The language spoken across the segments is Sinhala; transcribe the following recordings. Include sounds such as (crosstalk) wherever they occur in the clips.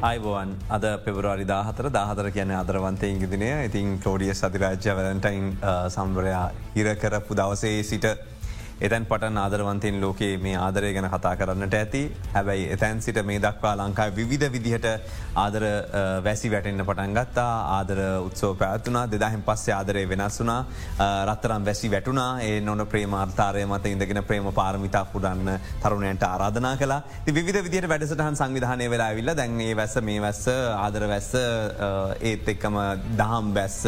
අයිබෝවන් අද පෙබරවාරි දාහතර දාහතර කියන අදරවන්තයෙන් ගෙදිනය ඉතින් කෝඩිය සතිරාජ්‍ය වැලටයින් uh, සම්බරයා හිරකරපු දවසේ සිට එතැන් පට ආදරවන්තයෙන් ලෝකයේ මේ ආදරය ගැන කතා කරන්නට ඇති. හැබැයි එතැන් සිට මේ දක්වා ලංකායි විවිධ විදිහට ආදර වැසි වැටෙන්න්න පටන්ගත්තා ආදර උත්සෝ පැත්තුනා දෙදාහෙන් පස්සේ ආදරය වෙනස් වුනා රත්තරම් වැසි වැටුනා ඒ නොන ප්‍රේමාර්තාරය මත ඉඳගෙන ප්‍රේම පාරමිතා පුඩන්න තරුණයට ආරාධනා කලා විධ විදිට වැඩසටහන් සංවිධානය වෙලා විල්ල දැන්ගේ වැස්ස මේ වැස්ස ආදර වැස්ස ඒත් එක්කම දහම් බැස්ස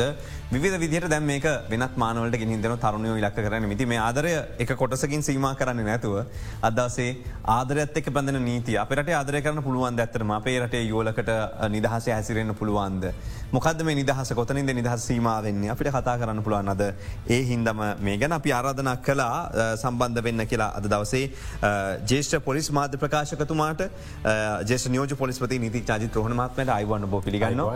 විධ විදිට දැම් මේක වෙනත් මානවලට ගෙහිදන තරුණයෝ ඉලක් කරන මිති මේ ආදරය එක කොටසකින් සීම කරන්න නැතුව අදසේ ආදරත් එක් බඳන නීති අපට ආදර කරන පුළුවන් ඇත්තරම අපේ රටේ යෝලකට නිදහස හැසිරෙන්න්න පුළුවන්ද. මොකද මේ නිදහස? කොතනින්ද නිදහස් සීමාවෙන්නේ අපිට කතා කරන්න පුළුවන් අද ඒ හින්දම මේ ගැන අපි ආරාධනක් කලා සම්බන්ධ වෙන්න කියලා අද දවසේ ජේෂ්ඨ පොලිස් මාධ්‍ය ප්‍රකාශකතුමාට ජේෂ නියෝජ පොලිස්පති නීති චාජි ්‍රහණමත්මට අයිවන්න බෝ පිළිගන්න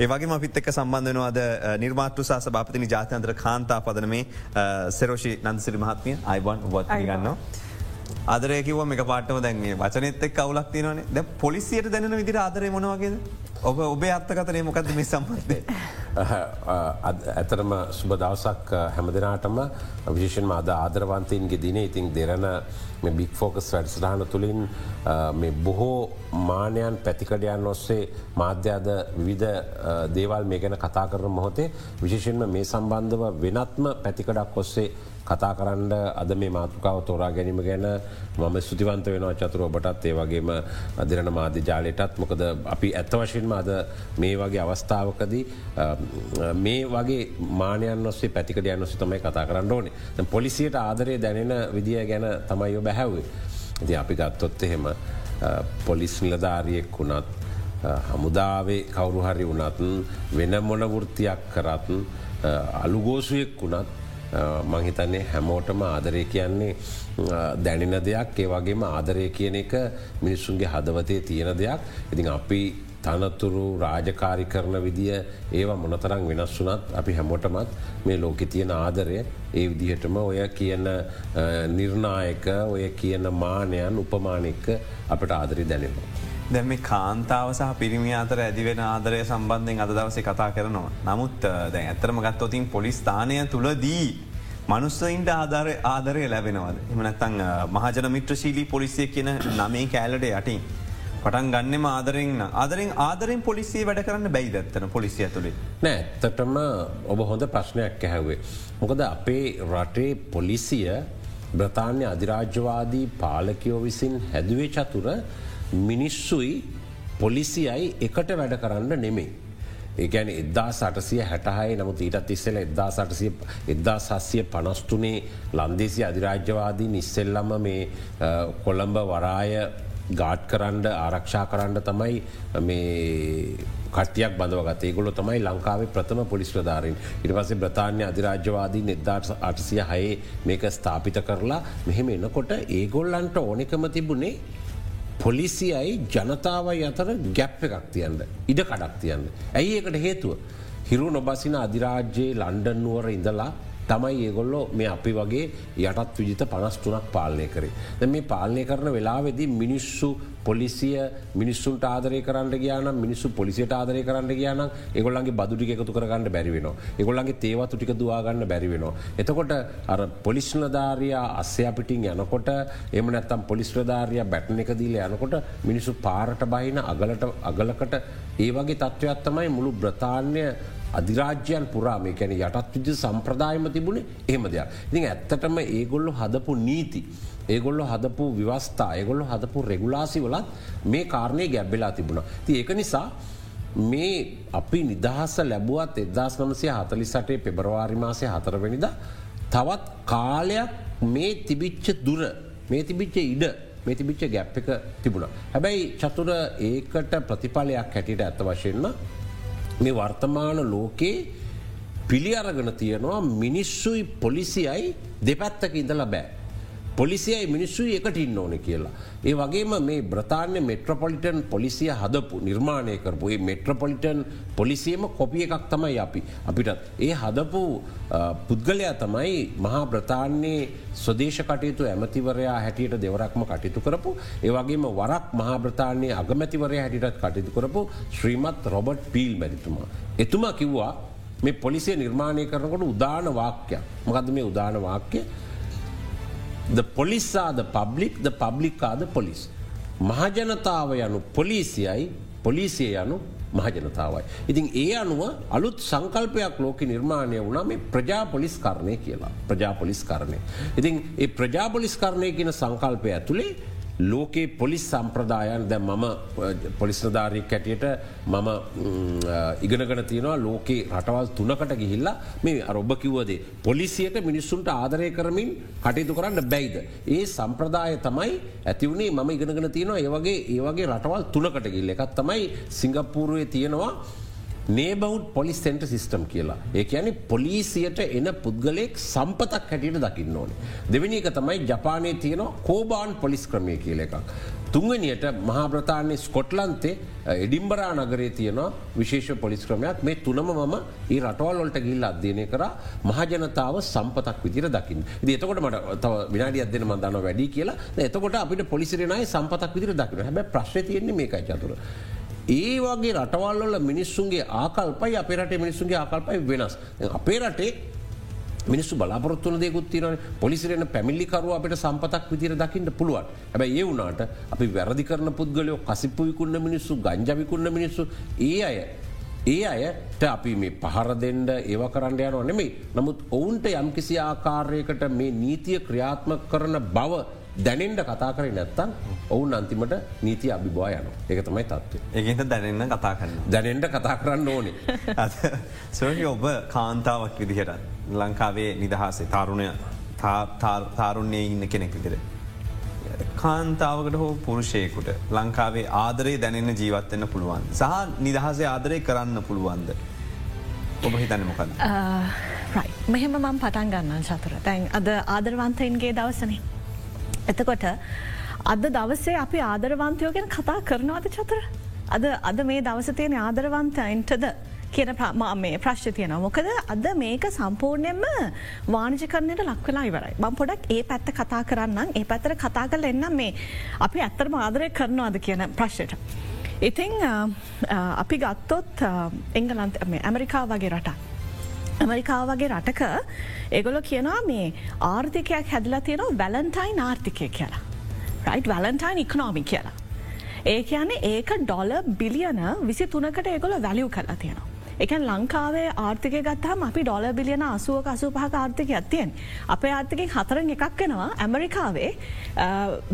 ඒවගේ අපිත් එක් සම්බන්ධනවාද නිර්මාතෘ සාස භාපතිනි ජාතන්ත්‍ර කාන්තා පදන මේ සෙරෝෂි නන්සිරි මහත්මිය. අයිවන් වත් ගන්න. අදරයකිව මේ පාටම දැන්ගේ වචනෙත් එක් කවුලක් තියනවනේ ද පොලිසියට දැන විදිර ආදරය මොනවගේද ඔබ ඔබේ අත්තකතරේ මොකද මේ සම්බන්ධය. ඇතරම සුබ දවසක් හැමදිනාටම විශේෂෙන් අද ආදරවන්තයන්ගේ දින ඉතින් දෙරන බික් ෆෝකස් වැඩසටහන තුළින් බොහෝ මානයන් පැතිකඩයන් ඔස්සේ මාධ්‍යද විවිධ දේවල් මේ ගැන කතා කරන මොහොතේ විශේෂෙන්ම මේ සම්බන්ධව වෙනත්ම පැතිකඩක් ඔස්සේ කතා කරන්න අද මේ මාතෘකාව තෝරා ගැනීම ගැන මම ස්තුතිවන්ත වෙනවා චතුර ඔබටත් ඒ වගේම අදිරණ මාධ්‍ය ජාලයටත් මොකද අපි ඇත්ත වශයෙන්ම අද මේ වගේ අවස්ථාවකදී මේ වගේ මානයන් ඔස්සේ පැතිකඩයන් ඔස්සේ තමයි කතා කරන්න ඕනේ පොලිසියට ආදරය දැනෙන විදිිය ගැන තමයිෝ බැහැවේ. ඉති අපි ගත්තොත් එහෙම පොලිස් නිලධාරියෙක් වුණත් හමුදාවේ කවුරු හරි වනත් වෙන මොන වෘතියක් කරත් අලුගෝසුවෙක් වුණත් මංහිතන්නේ හැමෝටම ආදරය කියන්නේ දැනෙන දෙයක් ඒ වගේම ආදරය කියන එක මිනිස්සුන්ගේ හදවතේ තියෙන දෙයක් ඉතින් අපි තනතුරු රාජකාරි කරන විදිිය ඒවා මොනතරං වෙනස් වනත් අපි හැමෝටමත් මේ ලෝකෙ තියෙන ආදරය ඒ විදිහටම ඔය කියන නිර්ණායක ඔය කියන මානයන් උපමානෙක්ක අපට ආදරි දැනෙනවා. දැම මේ කාන්තාව සහ පිරිමි අතර ඇදිවෙන ආදරය සම්බන්ධයෙන් අද දවසේ කතා කරනවා. නමුත් දැන් ඇතරම ගත්තොතින් පොලිස්ථානය තුළදී. මනුස්සයින්ට ආධාර ආදරය ලැබෙනවද. එමනත්තං මහජන මිත්‍රශීලී පොලිසිය කියන නමේ කෑලට යටින්. පටන් ගන්නම ආදරෙන් ආදරෙන් ආදරෙන් පොලිසිය වැඩ කරන්න බැයිදත්තන පොලිසිය තුළේ. නෑ ඇත්තටම ඔබ හොඳ ප්‍රශ්නයක් ඇහැවේ. මොකද අපේ රටේ පොලිසිය බ්‍රතාන්‍ය අධිරාජ්‍යවාදී පාලකයෝ විසින් හැදුවේ චතුර මිනිස්සුයි පොලිසියයි එකට වැඩ කරන්න නෙමේ. ඒකැන එදදා සටසිය හැටහයි. නමුත් ඊටත් ඉස්සෙල එදදා සටසිය එදදා සස්සිය පනස්තුනේ ලන්දේසි අධිරාජ්‍යවාදී නිස්සෙල්ලම මේ කොළඹ වරාය ගාඩ් කරන්න ආරක්ෂා කරන්න තමයි මේ කටයක් බඳවගත ගොල තමයි ලංකාවේ ප්‍රථම පොලිස්්‍රධාරින් ඉට පසේ බ්‍රතාන්‍ය අධිරාජ්‍යවාදී නිර්දාට අටසිය හයේ මේක ස්ථාපිත කරලා මෙහෙම එනකොට ඒගොල්ලන්ට ඕනෙකම තිබුණේ පොලිසියයි ජනතාවයි අතර ගැප් එකක් තියන්න ඉඩ කඩක් තියන්න. ඇයි ඒකට හේතුව. හිරු නොබසින අධිරාජ්‍යයේ ලන්ඩන්නුවර ඉඳලා තමයි ඒගොල්ලෝ මේ අපි වගේ යටත් විජිත පනස්තුනක් පාලනය කරේ. ද මේ පාලනය කරන වෙලාවෙදී මිනිස්සු පොලිසිය මිනිස්සුන්ට ආදරය කරන්න ගයාන මිනිස්සු පොලිසිට ආදරය කරන්න කියන ඒගොල්ලන්ගේ බදුටි එකතු කරගන්න බැරිවෙන. ඒගොල්ලන්ගේ තේවතු ටික දවාගන්න බැරිවෙනවා. එතකොට අර පොලිස්නධාරයා අස්සය පිටින් යනකොට එම නැත්තම් පොලිස්්‍රධාරය බැට්න එක දීල යනකොට මිනිස්සු පාරට බහින අගලට අගලකට ඒ වගේ තත්ත්වයක් තමයි මුළු බ්‍රතාන්‍ය අධිරාජ්‍යයන් පුරාම කැන යටත් විජ සම්ප්‍රදායම තිබුණේ එහෙම දෙයක්. ඉතින් ඇත්තටම ඒගොල්ලු හදපු නීති. ඒගොල්ලො හදපු විවස්ථා ඒගොල්ලො හදපු රෙගුලාසි වලත් මේ කාරණය ගැබ්බෙලා තිබුණ. ති ඒක නිසා මේ අපි නිදහස ලැබුවත් එදදාස් නමසය හතලි සටේ පෙබරවාරි මාසය හතරවැනිද තවත් කාලයක් මේ තිබිච්ච දුර මේ තිබිච්ච ඉඩ මේ තිබිච්ච ගැප් එක තිබුණ. හැබැයි චතුර ඒකට ප්‍රතිඵලයක් හැටියට ඇත්ත වශයෙන්ම මේ වර්තමාන ලෝකයේ පිළි අරගෙන තියෙනවා මිනිස්සුයි පොලිසියයි දෙපැත්තක ඉඳල බෑ. පොලිසියයි මිනිස්සු එකට ඉන්න ඕන කියලා. ඒ වගේම මේ බ්‍රතාන්‍ය මෙට්‍රපොලිටන් පොලිසිය හදපු නිර්මාණය කරපු ඒ මෙට්‍රපොලිටන් පොලිසියම කොපිය එකක් තමයි අපි අපිටත්. ඒ හදපු පුද්ගලයා තමයි මහා බ්‍රතාන්නේ ස්වදේශ කටයුතු ඇමතිවරයා හැටියට දෙවරක්ම කටයුතු කරපු ඒවගේම වරක් මහා බ්‍රතාන්නේ අගමැතිවරය හැටිටත් කටයුතු කරපු ශ්‍රීමත් රොබට් පීල් මැරිතුමා. එතුමා කිව්වා මේ පොලිසිය නිර්මාණය කරනකොට උදාන වාක්‍යයක් මොකද මේ උදාන වාක්‍ය the police are the public the public are the police. මහජනතාව යනු පොලිසියයි පොලිසිය යනු මහජනතාවයි. ඉතින් ඒ අනුව අලුත් සංකල්පයක් ලෝක නිර්මාණය වුණා මේ ප්‍රජාපොලිස් කරණය කියලා ප්‍රජාපොලිස් කරණය. ඉතින් ඒ ප්‍රජාපොලිස් කරණය කියන සංකල්පය ඇතුළේ ලෝකයේ පොලිස් සම්ප්‍රදායන් දැ මම පොලිස්නධාරයක් ඇටියට මම ඉගෙනගන තියෙනවා ලෝකේ රටවල් තුනකට ගිහිල්ලා මේ අරොබ කිව්වදේ. පොලිසියට මිනිස්සුන්ට ආදරය කරමින් කටයුතු කරන්න බැයිද. ඒ සම්ප්‍රදාය තමයි ඇතිවුණේ මම ඉගෙනගෙන තියෙනවා ඒවගේ ඒවගේ රටවල් තුනකට ගිල්ල එකත් තමයි සිංගප්පූරුවේ තියෙනවා නේබවු් පොලිස් සෙන්ට සිිස්ටම් කියලා. ඒ ඇනි පොලිසියට එන පුද්ගලෙක් සම්පතක් හැටියට දකින්න ඕනේ. දෙවැනි එක තමයි ජපානය තියෙන කෝබාන් පොලිස් ක්‍රමය කියල එකක්. තුංගනියට මහාබ්‍රතාන්නේ ස්කොට්ලන්තේ එඩිම්බරා නගරේ තියෙන විශේෂ පොලිස් ක්‍රමයක් මේ තුනම මම ඒ රටවල්ලට ගිල්ල අධ්‍යයනය කර මහජනතාව සම්පතක් විදිර දකින්න එතකොට මට තව විනාඩි අදන මදන්න වැඩි කියලා එතකොට අපිට පොලිසිරනයි සම්පතක් විදිර දකින හැබ ප්‍රශ්ය තියෙන්නේ මේකයි චතුර. ඒ වගේ රටවල්ල මිනිස්සුන්ගේ ආකල්පයි අපේ රටේ මිනිස්සුන්ගේ ආකල්පයි වෙනස්. අපේ රටේ මිනිස්සු බලාපොරත්තුන දෙකුත් තිරන පොලිසිරෙන පැමිල්ලිකරුව අපට සම්පතක් විතිර දකින්න පුළුවන්. හැබැ ඒ වුනාට අපි වැරදි කරන පුද්ගලයෝ කසිප්පු විකුන්න මිනිස්සු ගංජවිකුන්න මිනිස්සු ඒ අය ඒ අයට අපි මේ පහර දෙන්ඩ ඒව කරන්න යනවා නෙමෙයි. නමුත් ඔවුන්ට යම්කිසි ආකාරයකට මේ නීතිය ක්‍රියාත්ම කරන බව දැනෙන්ට කතා කර නැත්තම් ඔවුන් අන්තිමට නීති අභිබවා යන එක තමයි තත්ව. ඒගට දැනන්න කතා කරන්න. දැනෙන්ට කතා කරන්න ඕනේ. (laughs) සෝහි ඔබ කාන්තාවක් විදිහට ලංකාවේ නිදහසේ තරුණය තාරුණ්‍යය ඉන්න කෙනෙක් විදිර. කාන්තාවකට හෝ පුරුෂයකුට ලංකාවේ ආදරේ දැනෙන්න ජීවත්වෙන්න පුළුවන්. සහ නිදහසේ ආදරය කරන්න පුළුවන්ද. ඔබ හිතන්න මොකද. මෙහෙම මම පටන් ගන්න චතුර තැන් අද ආදරවන්තයින්ගේ දවසනේ. එතකොට අද දවසේ අපි ආදරවන්තයෝ ගැන කතා කරනවාද චතර. අද අද මේ දවසතියන ආදරවන්තයින්ටද කියන මේ ප්‍රශ්්‍ය තියන මොකද අද මේක සම්පූර්ණයෙන්ම වාණජකරණයට ලක්වෙලා ඉවරයි බම් පොඩක් ඒ පැත්ත කතා කරන්න ඒ පැත්තර කතා කල එන්නම් මේ අපි ඇත්තරම ආදරය කරනවාද කියන ප්‍රශ්යට. ඉතිං අපි ගත්තොත් එංගලන්ත ඇමරිකා වගේ රටක්. ඇමරිකාව වගේ රටක ඒගොල කියනවා මේ ආර්ථිකයක් හැදලා තියෙනවා වැලන්ටයින් ආර්ථිකය කියලා. රයි් වැලන්ටයින් ඉක්නෝමි කියලා. ඒ කියන්නේ ඒක ඩොල බිලියන විසි තුනකට ඒගොල වැලිය් කලා තියෙනවා. එකන් ලංකාවේ ආර්ථික ගත්තහම අපි ඩොල බිලියන අසුව අසු පහක ආර්ථික ඇත්තියෙන්. අපේ ආර්ථිකෙන් හතරෙන් එකක් වෙනවා ඇමරිකාවේ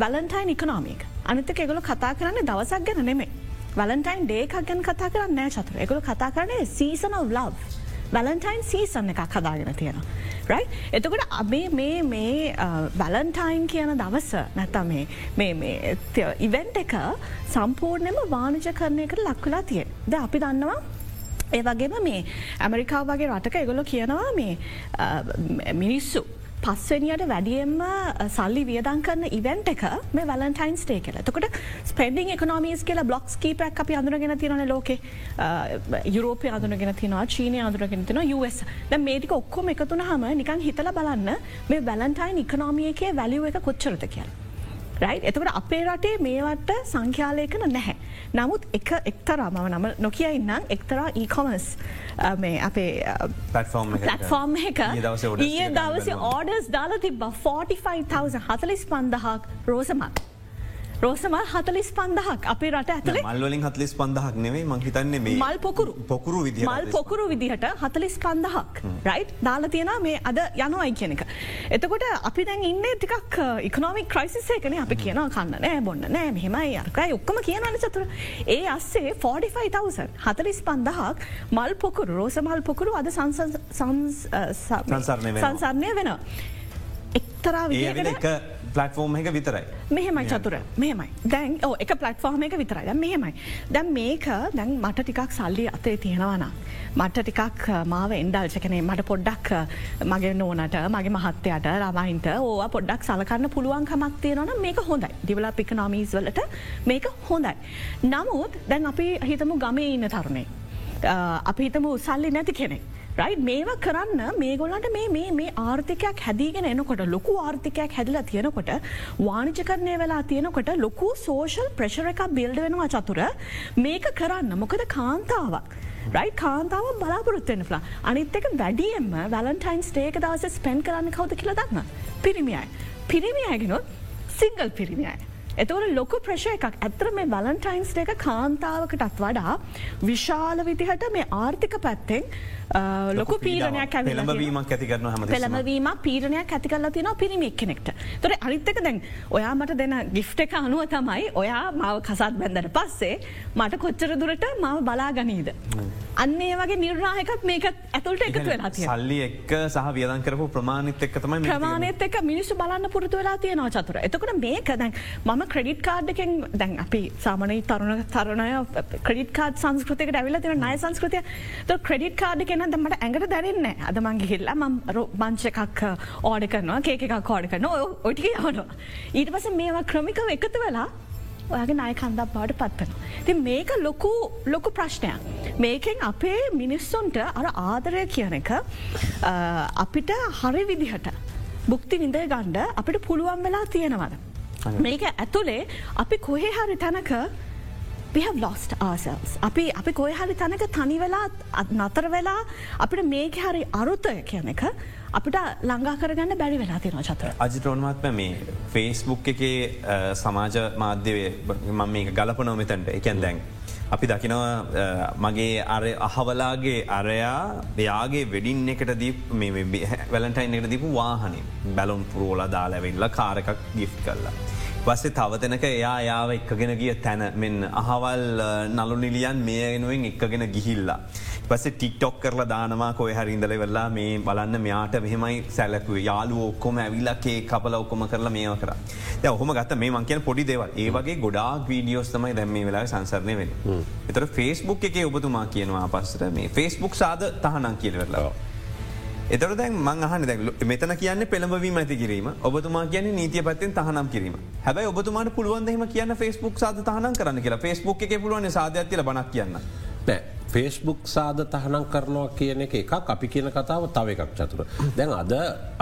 වැලන්ටයින් ඉකනෝමික් අනිතක ඒගොල කතා කරන්න දවසක් ගැන නෙමේ. වලන්ටයින් ඩේකක් ගැන කතා කරන්න නෑ චතුර එකගොල කතා කරන්නේ සීසන of love. වැලන්ටයින් සීසන්න එකක් හදාගෙන තියෙනවා. රයි එතකොට අබේ මේ මේ වැලන්ටයින් කියන දවස නැතම ඉවෙන්ට එක සම්පූර්ණයම වානජ කරණයකට ලක්වෙලා තියෙන් ද අපි දන්නවා ඒ වගේම මේ ඇමරිකාව වගේ රටක එගොලො කියනවා මේ මිනිස්සු පස්වනියට වැඩියෙන්ම සල්ලි වියදන් කරන ඉවෙන්ට එක මේ වලන්ටයින් ස්ටේ කියල. තකොට ස්පෙන්ඩිං එකනොමීස් කියලා බ්ලොක්ස් කීපක් අපි අඳුරගෙන තිරන ලෝක. යුරෝපය අඳුරගෙන තිනවා චීනය අඳුරගෙන තින US ද මේටික ඔක්කොම එකතුන හම නිකන් හිතල බලන්න මේ වැලන්ටයින් ඉකනොමියකේ වැලිුව එක කොච්චරත කියලා. රයි් එතකට අපේ රටේ මේවට සංඛ්‍යාලයකන නැහැ. නමුත් එක එක්තරා මම නම නොකිය ඉන්නම් එක්තරා ඊකොමස් මේ අපේ පලටෆෝර්ම් එක. ඊය දවස ඕඩස් දාල තිබ 45,000 හතලිස් පන්දහක් රෝසමක්. රෝසමල් හතලිස් පන්දහක් අපේ රට ඇතුලේ මල්වලින් හතලිස් පන්දහක් නෙවේ මහිතන්නේ මේ මල් පොකුරු. පොකුරු විදි මල් පොකුරු විදිහට හතලිස් පන්දහක් රයි් දාල තියෙන මේ අද යනවයි කියන එක. එතකොට අපි දැන් ඉන්න ටිකක් ඉකනොමික් ක්‍රයිසිසේකන අපි කියන කන්න නෑ බොන්න නෑ මෙහෙමයි අරකයි ඔක්කම කියනන චතුර. ඒ අස්සේ 45,000 හතලිස් පන්දහක් මල් පොකුරු රෝස මල් පොකුරු අද සංසරණය. එක්තරා වෙන විදිහකට එක පලටෆෝර්ම් එක විතරයි. මෙහෙමයි චතුර මෙහෙමයි දැන් ඕ එක පලට්ෆෝර්ම එක විතරයි දැන් මෙහෙමයි දැන් මේක දැන් මට ටිකක් සල්ලි අතේ තියෙනවන මට ටිකක් මාව එන්ඩල්චකනේ මට පොඩ්ඩක් මගේ නෝනට මගේ මහත්තයට රමයින්ට ඕ පොඩ්ඩක් සලකන්න පුළුවන්කමක් තියෙනවන මේක හොඳයි දිවලා පික නොමීස් වලට මේක හොඳයි. නමුත් දැන් අපි හිතමු ගමේ ඉන්න තරුණේ. අපි හිතමු සල්ලි නැති කෙනෙක්. රයි් මේවා කරන්න මේ ගොලන්ට මේ මේ ආර්ථිකයක් හැදීගෙන එනකොට ලොකු ආර්ථිකයක් හැදිලා තියෙනකොට වානිජකරණය වෙලා තියෙනකොට ලොකු සෝෂල් ප්‍රශර එකක් බිල්ඩ වෙනවා චතුර මේක කරන්න මොකද කාන්තාවක්. රයි කාන්තාව බලාපොරොත්වෙන් ලා අනිත් එක වැඩියම්ම වැලන්ටයින්ස් ටේක දවස ස්පෙන් කරන්න කවද කියලා දන්න පිරිමියයි. පිරිමියයගෙනොත් සිංගල් පිරිමියයි. එතවට ලොක ප්‍රශය එකක්. ඇතර මේ බලන්ටයින්ස් එක කාන්තාවකටත් වඩා විශාල විදිහට මේ ආර්ථික පැත්තෙන් ලොක පීරණයක් ඇලබීමක් ඇති කරන හම පෙළමවීම පීරණයක් ඇති කරලා තින පිරිමික් කෙනෙක්ට. තොර අනිත්තක දැන් ඔයා මට දෙන ගිෆ්ට එක අනුව තමයි ඔයා මාව කසත් බැන්දට පස්සේ මට කොච්චර දුරට මාව බලා ගනීද. අන්නේ වගේ නිර්ණයකත් මේක ඇතුළට එකතු වෙලා සල්ලි එක් සහ වියදන් කරපු ප්‍රමාණිත එක් තමයි ප්‍රමාණයත් එක මිනිස්සු බලන්න පුරතු වෙලා තියෙනවා චතුර. එතකට මේක දැන් මම ක්‍රඩිට් කාඩ්ඩකින් දැන් අපි සාමනයි තරුණ තරණය ක්‍රඩිට කාඩ් සංස්කෘතික ඇවිල තින නය සංස්කෘතිය ත ක්‍රඩිට කාඩ් කෙන දමට ඇඟට දැරන්න අද මංගේ හිල්ලා ම මංචකක් ඕඩ කරනවා කේකක් කෝඩ කරන ඔටික යවනවා ඊට පස මේවා ක්‍රමිකව එකතු වෙලා ඔයාගේ නාය කන්දක් බවට පත්වන. ති මේක ලොකු ලොකු ප්‍රශ්නයක්. මේකෙන් අපේ මිනිස්සුන්ට අර ආදරය කියන එක අපිට හරි විදිහට බුක්ති විඳය ගණ්ඩ අපිට පුළුවන් වෙලා තියෙනවද. මේක ඇතුළේ අපි කොහේ හරි තැනක we have lost ourselves. අපි අපි කොය හරි තැනක තනි වෙලා නතර වෙලා අපිට මේක හරි අරුතය කියන එක අපිට ලංඟා කරගන්න බැරි වෙලා තින චතර. අජිටෝන්මත්ම මේ ෆේස්බුක් එකේ සමාජ මාධ්‍යවේ මම මේ ගලපනෝ මෙතැන්ට එකැන් දැන්. අපි දකිනවා මගේ අර අහවලාගේ අරයා එයාගේ වෙඩින් එකට දී වැලටයින් එකට දීපු වාහනින් බැලොන් පුරෝලා දාලැවෙල්ල කාරකක් ගිෆ් කරලා. පස්සේ තවතනක එයා යාව එක්කගෙන ගිය තැන මෙන්න අහවල් නලු නිලියන් මේ එනුවෙන් එක්කගෙන ගිහිල්ලා. පස ටික්ටොක් කරලා දානවා කොය හරින්දල වෙල්ලා මේ බලන්න මෙයාට මෙහෙමයි සැලකුව යාලු ඔක්කොම ඇවිල්ලක්කේ කපල ඔක්කොම කරලා මේව කර ඔහොම ගත්ත මේ මංකයන පොඩි දේව ඒවගේ ගොඩාක් වීඩියෝස් තමයි දැම වෙලා සංසරණය වෙන. එතර ෆෙස්බුක් එක ඔබතුමා කියනවා පස්සට මේ ෆෙස්බුක් සාද තහනන් කියලවෙල්ලා. එතර දැන් මංහන දැ මෙතන කියන්න පෙළඹවීම ඇති කිරීම. ඔබතුමා කියන නීතිය පත්තෙන් තහනම් කිරීම. හැබයි ඔබතුමාට පුළුවන්දම කියන්න ෆෙස්බුක් සාධ තහනම් කරන්න කියලා? ෆෙස්බුක් එක පුළුවන් සාධයක්තිල බනක් කියන්න. ෆේස්බුක් සාධ තහනම් කරනවා කියන එක එකක් අපි කියන කතාව තව එකක් චතුර. දැන් අද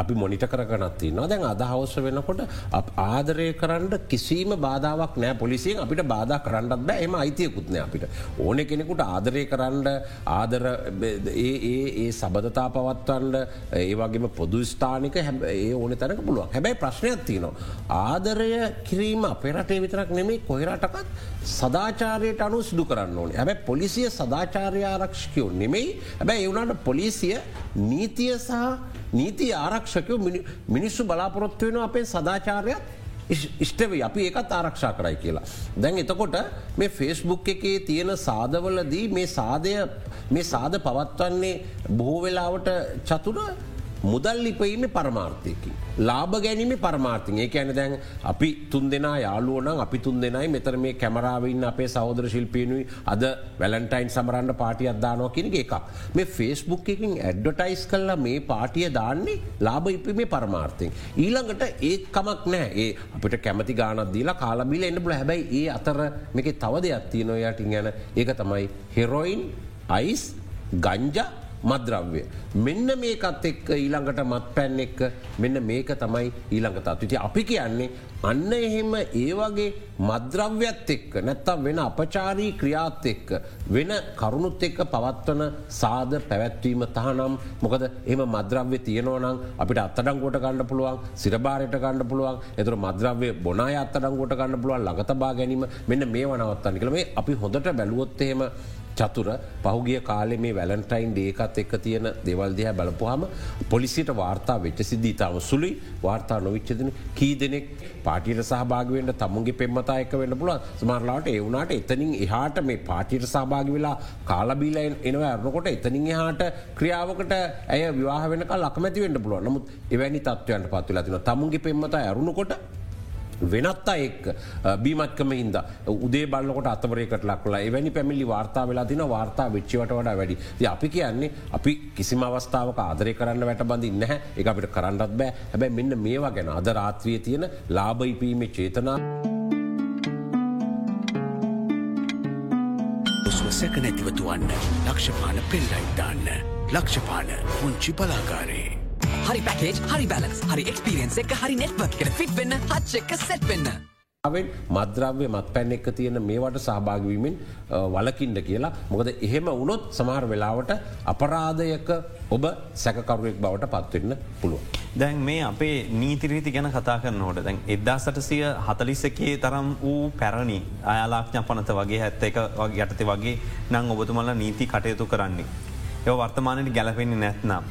අපි මොනිට කරගනත්ති නවා දැන් අදහවස වෙනකොට ආදරය කරන්න කිසිීම බාධාවක් නෑ පොලිසියෙන් අපිට බාධ කරන්නත් බෑ එම අයිතියකුත්නෑ අපිට. ඕන කෙනෙකුට ආදරය කරන්න ආදර ඒ සබදතා පවත්වන්ඩ ඒ වගේම පොදු ස්ථානික ඒ ඕන තැනක පුළුවන් හැබැයි ප්‍රශ්නයක් තියනවා. ආදරය කිරීම අපේරටේ විතරක් නෙමේ කොහෙරටකත් සදාචාරයට අනු සිදු කරන්න ඕන හැබැ පොලිසිය සදාචා ආචාර්ය ආරක්ෂකයෝ නෙමෙයි හැබැයි එවුණට පොලිසිය නීතිය සහ නීති ආරක්ෂකයෝ මිනිස්සු බලාපොරොත්තු වෙන අපේ සදාචාරයක් ඉෂ්ටවේ අපි ඒකත් ආරක්ෂා කරයි කියලා. දැන් එතකොට මේ ෆෙස්බුක් එකේ තියෙන සාධවලදී මේ සාධය මේ සාධ පවත්වන්නේ බොහෝ වෙලාවට චතුර මුදල් ලිපීම පරමාර්ථයකි. ලාබ ගැනීම පරමාර්ථය ඒ ඇන දැන් අපි තුන් දෙනා යාලුවන අපි තුන් දෙනයි මෙතර මේ කැමරාවන්න අපේ සෞදර ශිල්පයනුයි අද වැලන්ටයින් සමරන්න පාටිය අදදානවා කියෙන එකක්. මේ ෆෙස්බුක් එකින් ඇඩ්ඩටයිස් කල්ලා මේ පාටිය දාන්නේ ලාබ ඉපීමේ පරමාර්ථයෙන්. ඊළඟට ඒත් කමක් නෑ ඒ අපිට කැමති ගානත් දීලා කාලබිල එන්න බල හැබැයි ඒ අතර මේක තව දෙයක් තියනොයටින් ගැන ඒක තමයි හෙරොයින් අයිස් ගංජා මද්‍රව්‍ය. මෙන්න මේකත් එක්ක ඊළඟට මත් පැන් එක්ක මෙන්න මේක තමයි ඊළඟ තත්විති අපි කියන්නේ අන්න එහෙම ඒ වගේ මද්‍රව්‍යත් එක්ක නැත්තම් වෙන අපචාරී ක්‍රියාත් එක්ක වෙන කරුණුත් එක්ක පවත්වන සාද පැවැත්වීම තහනම් මොකද එම මද්‍රව්‍ය තියනවනම් අපිට අත්තඩංගෝට ගන්න පුළුවන් සිරබාරයට ගන්න පුළුවන්. එතුර මද්‍රව්‍ය බොනා අත්තඩංගෝට ගන්න පුළුවන් ලඟතබා ගැනීම මෙන්න මේ වනවත්තන්න කළ මේ අපි හොඳට බැලුවොත්තේම චතුර පහුගිය කාලෙ මේ වැලන්ටයින් ඒකත් එක්ක තියෙන දෙවල්දිහ බලපුහම පොලිසිට වාර්තා වෙච්ච සිද්ධී තාම සුළුයි. වාර්තා නොවිච්චදන කී දෙනෙක් පාටියට සහභාගවෙන්ට තමුන්ගේ පෙම්මතා එක වෙන්න පුල සමරලාට එවුණට එතනින් එහාට මේ පාටියට සහභාග වෙලා කාලබීල එනව ඇරනකොට එතනින් එහාට ක්‍රියාවකට ඇය විවාහ වෙනක ලක්මැති වෙන්න පුළුව නමුත් එවැනි තත්වයන්ට පත්තුලා තින තමුන්ගේ පෙම්මතා ඇරුණකොට වෙනත් එක් බීමත්කම හිද උදේ බලකොට අතවරයකට ලක්ලා එවැනි පැමිලි වාර්තා වෙලා තින වාර්තා වෙච්චවට වඩා වැඩි. අපි කියන්නේ අපි කිසිම අවස්ථාවක ආදරය කරන්න වැට බඳි නැහැ. එක අපිට කරන්නත් බෑ. හැබැ මෙන්න මේවා ගැන අද රාත්‍රිය තියෙන ලාබයිපීමේ චේතනා. සැක නැතිවතුවන්න ලක්ෂපාන පෙල්ලයිට්දාන්න ලක්ෂපාන පුංචි පලාකාරේ. හරි පැකේජ් හරි බැලස් හරි එක්ස්පිරියන්ස් එක හරි නෙට්වක් එකට ෆිට් වෙන්න හච් එක සැට් වෙන්න. මද්‍රව්‍ය මත් පැන් එක තියෙන මේවට සහභාගවීමෙන් වලකින්ට කියලා මොකද එහෙම වුණොත් සමහර වෙලාවට අපරාධයක ඔබ සැකකරුවෙක් බවට පත්වවෙන්න පුළුව. දැන් මේ අපේ නීතිරීති ගැන කතා කරනකොට දැන් එදදා සටසිය හතලිස්සකේ තරම් වූ පැරණි අයාලාක්ඥ පනත වගේ හැත්ත එක වගේ යටතේ වගේ නං ඔබතුමල්ල නීති කටයුතු කරන්නේ. එව වර්තමානයට ගැලපෙන්නේ නැත්නම්.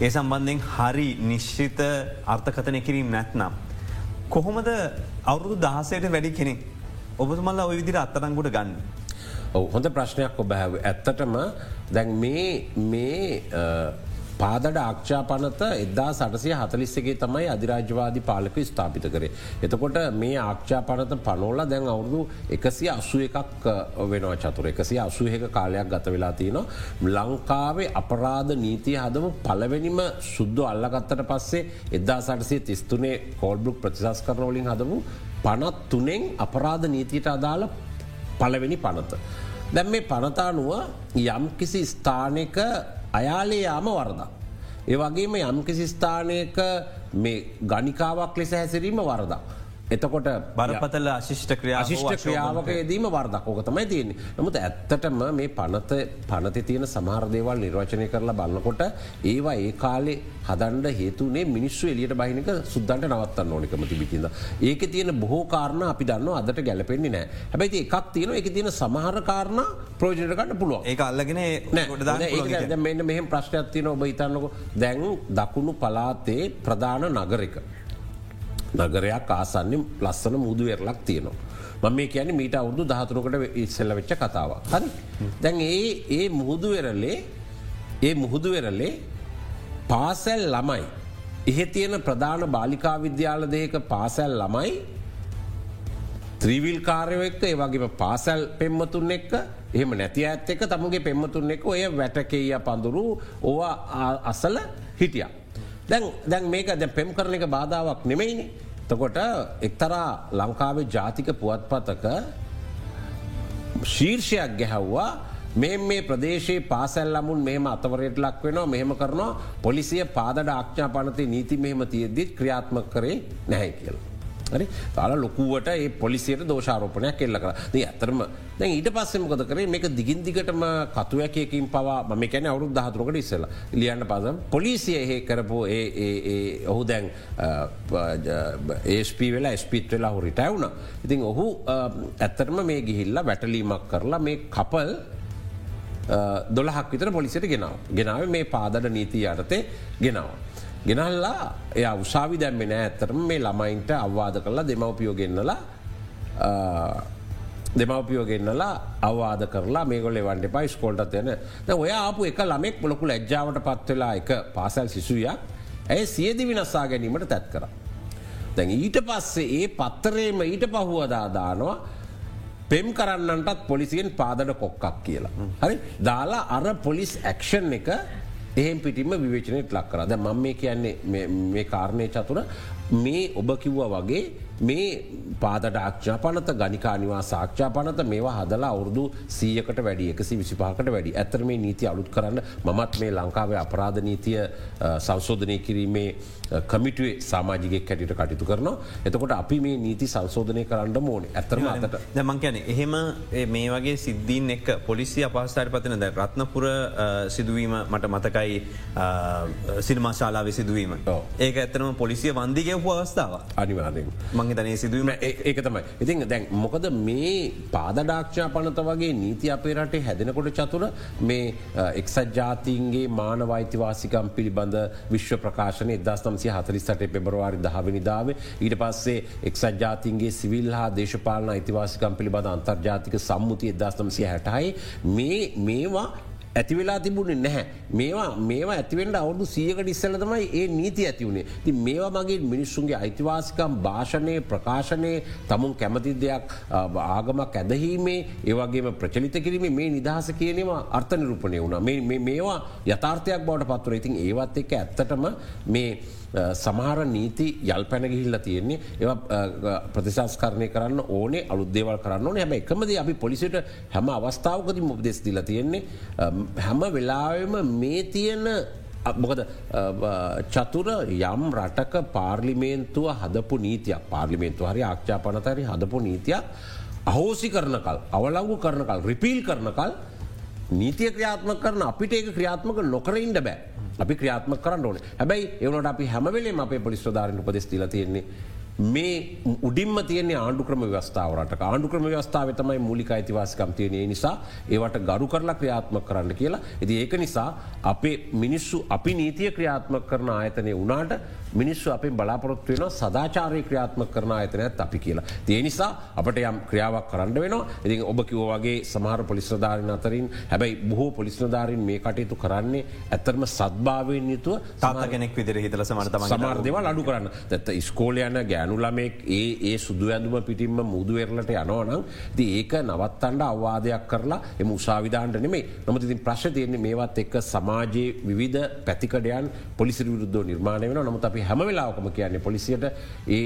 ඒ සම්බන්ධයෙන් හරි නිශ්චිත අර්ථකතනය කිරීම නැත්නම්. කොහොමද අවුරුදු දහසයට වැඩි කෙනෙක් ඔබතුමල්ල ඔය විදිර අත්තරංගුට ගන්න. හොඳ ප්‍රශ්නයක් ඔබ හැව ඇත්තටම දැන් මේ පාදඩ ආක්ෂා පනත එදා සටසය හතලිස්සගේ තමයි අධිරාජවාදී පාලක ස්ථාපිත කරේ. එතකොට මේ ආක්ෂා පනත පනෝල දැන් අවුරුදු එකසිය අසු එකක් වෙනවා චතුර එකසිය අසුහක කාලයක් ගත වෙලා තියෙනවා. ලංකාවේ අපරාධ නීතිය හදම පලවෙනිම සුද්ද අල්ලගත්තට පස්සේ එදා සටසේ තිස්තුනේ කෝල්බුක් ප්‍රතිසස් කරනවලින් හදමු පනත් තුනෙන් අපරාධ නීතියට අදාළ පලවෙනි පනත. දැම් මේ පනතානුව යම්කිසි ස්ථානක අයාලේ යාම වරදක්. ඒ වගේම යම්කිසි ස්ථානයක මේ ගනිකාවක් ලෙස හැසිරීම වරදක්. එතකොට බරපතල අශිෂ්ට ක්‍රියා ශිෂ්ට ක්‍රියාවකයේදීම වර්දක් ඕක තමයි තියන්නේ. නමුත් ඇත්තටම මේ පනත පනති තියෙන සමහරදේවල් නිර්වචනය කරලා බලන්නකොට ඒවා ඒ කාලේ හදන්ඩ හේතුනේ මිනිස්සු එලියට බහිනක සුද්දන්ට නවත්තන්න ඕනිකම තිබිතිද. ඒක තියෙන බොහෝ කාරණ අපි දන්න අදට ගැලපෙන්නේ නෑ හැබැයි එකක් තියෙන එක තියෙන සමහර කාරණ ප්‍රෝජනකට පුළුව ඒ අල්ලගෙන මෙන්න මෙහම ප්‍රශ්නයක් තියන ඔබ ඉතන්නක දැන් දකුණු පලාතේ ප්‍රධාන නගරක. නගරයක් ආසන්නේ ලස්සන මුදු වෙරලක් තියෙනවා. මම මේ කියන මීට අවුදු දහතුරකට ඉස්සල්ල වෙච්ච කතාව. හරි දැන් ඒ ඒ මුහුදු වෙරලේ ඒ මුහුදු වෙරලේ පාසැල් ළමයි. එහෙ තියෙන ප්‍රධාන බාලිකා විද්‍යාල දෙක පාසැල් ළමයි ත්‍රීවිල් කාරයවෙක්ක ඒ වගේ පාසැල් පෙම්මතුන් එක්ක එහෙම නැති ඇත් එක තමුගේ පෙම්මතුන් එක ඔය වැටකෙය පඳුරු ඕවා අසල හිටිය. දැන් දැන් මේක දැ පෙම් කරන එක බාධාවක් නෙමෙයිනි තකොට එක්තරා ලංකාවේ ජාතික පුවත්පතක ශීර්ෂයක් ගැහැව්වා මේ මේ ප්‍රදේශයේ පාසැල් අමුන් මෙහම අතවරයට ලක් වෙනවා මෙහෙම කරනවා පොලිසිය පාදඩ ආක්ෂා පනති නීති මෙහෙම තියද්දිත් ක්‍රියාත්ම කරේ නැහැ කියලා. හරි? තාල ලොකුවට ඒ පොලිසියට දෝෂාරෝපනයක් කෙල්ල කර. ඇතරම දැ ඊට පස්සෙමකොද කරේ? මේක දිගින් දිගටම කතුවැකයකින් පවා ම කැන අවුරු දහතුරකට ඉස්සල ලියන්න පස පොලිසිය එහෙ කරපු ඔහු දැන් ඒස්පි වෙලා ස්පිත් වෙලා හු රිටැවුණ ඉතින් ඔහු ඇත්තරම මේ ගිහිල්ල වැටලීමක් කරලා මේ කපල් දොළහක් විතර පොලිසිට ගෙනාව. ගෙනාව මේ පාදඩ නීති අරතය ගෙනවා. ගෙනල්ලා එය උසාවි දැම්මෙන ඇත්තරම මේ ළමයින්ට අවවාද කරලා දෙමවපියෝ ගෙන්නලා දෙමවපියෝ ගෙන්නලා අවවාද කරලා මේගොල වන්ට පයි ස්කෝල්ට යන ඔය ආපු එක ළමෙක් පොලොකු ලැජ්ජාවට පත්වෙලා එක පාසැල් සිසුයක් ඇය සියදි විනස්සා ගැනීමට තැත් කර. දැන් ඊට පස්සේ ඒ පත්තරේම ඊට පහුවදාදානවා පෙම් කරන්නටත් පොලිසියෙන් පාදට කොක්කක් කියලා. හරි දාලා අර පොලිස් ඇක්ෂන් එක එහෙම පිටිම විවේචනයට ලක් කරද මම මේ කියන්නේ මේ කාරණය චතුර මේ ඔබ කිව්වා වගේ මේ පාදට ආක්ෂා පනත ගනිකානිවා සාක්ෂා පනත මේවා හදලා අවුරදු සීයකට වැඩි එකසි විසිපාකට වැඩි. ඇතර මේ නීති අලුත් කරන්න මමත් මේ ලංකාවේ අපරාධ නීතිය සංශෝධනය කිරීමේ කමිටුවේ සාමාජිකෙක් හැටිට කටයුතු කරනවා. එතකොට අපි මේ නීති සංශෝධනය කරන්න ඕන. ඇතරම අතට දමං කියන එහෙම මේ වගේ සිද්ධීන් එක් පොලිසි අපස්ථාර පතින ද රත්නපුර සිදුවීම මට මතකයි සිනමාශාලාව සිදුවීම. ඒක ඇතරම පොලිසිය වන්දිගයපු අවස්ථාව අනිවාරයෙන් මගේ තනය සිදුවීම. ඒක තමයි. ඉතින් දැන් මොකද මේ පාදඩාක්ෂා පනත වගේ නීති අපේ රටේ හැදෙනකොට චතුර මේ එක්සත් ජාතින්ගේ මාන වෛතිවාසිකම් පිළිබඳ විශ්ව ප්‍රකාශන දස්නම්සි හතරිස්ට පෙබරවාරි දහවිනිදාව ඊට පස්සේ එක්සත් ජාතින්ගේ සිවිල් හා දේශපාලන අයිතිවාසිකම් පිළිබඳ අන්තර්ජාතික සම්මුතිය දස්නම්සිය හැටයි මේ මේවා ඇතිවෙලා තිබුණේ නැහැ. මේවා මේවා ඇතිවෙන්ට අවුදු සියකට ඉස්සල තමයි ඒ නීති ඇතිවුණේ ති මේවා මගේ මිනිස්සුන්ගේ අයිතිවාසිකම් භාෂණය ප්‍රකාශනය තමුන් කැමති දෙයක් ආගමක් ඇදහීමේ ඒවගේම ප්‍රචලිත කිරීම මේ නිදහස කියනවා අර්ථ නිරූපණය වුණ. මේවා යථාර්ථයක් බවට පත්වර ඉතින් ඒවත් එක ඇත්තටම මේ සමහර නීති යල් පැනගිහිල්ල තියෙන්නේ. ඒ ප්‍රතිශස්කරණය කරන්න ඕනේ අලුදේවල් කරන්න ඕන. හැබ එකමද අපි පොලිසිට හැම අවස්ථාවකති මුපදෙස් දිල තියෙන්නේ හැම වෙලාවම මේ තියෙන මොකද චතුර යම් රටක පාර්ලිමේන්තුව හදපු නීතියක් පාර්ලිමේන්තු හරි ආක්ෂා පනතරි හදපු නීතියක් අහෝසි කරනකල් අවලංගු කරනකල් රිපීල් කරනකල් නීතිය ක්‍රියාත්ම කරන අපිට ඒක ක්‍රියාත්මක නොකරඉන්න බෑ. අපි ක්‍රියාත්ම කරන්න ඕන. හැබැයි එවනට අපි හැමවෙලේ අපේ පොලිස්්‍රධාරණ උපදෙස් තිල තියෙන්නේ මේ උඩින්ම තියන ආණ්ඩුක්‍රම ව්‍යස්ථාවරට ආණ්ඩුක්‍රම ව්‍යස්ථාව තමයි මූලික අයිතිවාසිකම් තියනය නිසා ඒවට ගරු කරලා ක්‍රියාත්ම කරන්න කියලා. ඇති ඒක නිසා අපේ මිනිස්සු අපි නීතිය ක්‍රියාත්ම කරන ආයතනය වනාට මිනිස්සු අපේ බලාපොරොත්තු වෙන සදාචාරය ක්‍රියාත්ම කරන ආයතනයත් අපි කියලා. තිය නිසා අපට යම් ක්‍රියාවක් කරන්න වෙනවා. ඉතින් ඔබ කිවෝ වගේ සමහර පොලිස්්‍රධාරණ අතරින් හැබැයි බොහෝ පොලිස්්‍රධාරින් මේ කටයුතු කරන්නේ ඇත්තරම සත්භාවයෙන් යුතුව තාත කෙනෙක් විදිර හිතල සමට සමාර්දව අඩු කරන්න. ඇත්ත ස්කෝලයන ගෑනුලමෙක් ඒ ඒ සුදු ඇඳුම පිටින්ම මුදුවරලට යනවනම් ද ඒක නවත්තන්ඩ අවවාදයක් කරලා එම උසාවිධාන්ට නෙමේ නොමති තින් ප්‍රශ් තියන්නේ මේවත් එක්ක සමාජයේ විවිධ පැතිකඩයන් පොලිසි විරුද්ධ නිර්මාණය වෙන නමුත් අපි හැම වෙලාවකම කියන්නේ පොලිසියට ඒ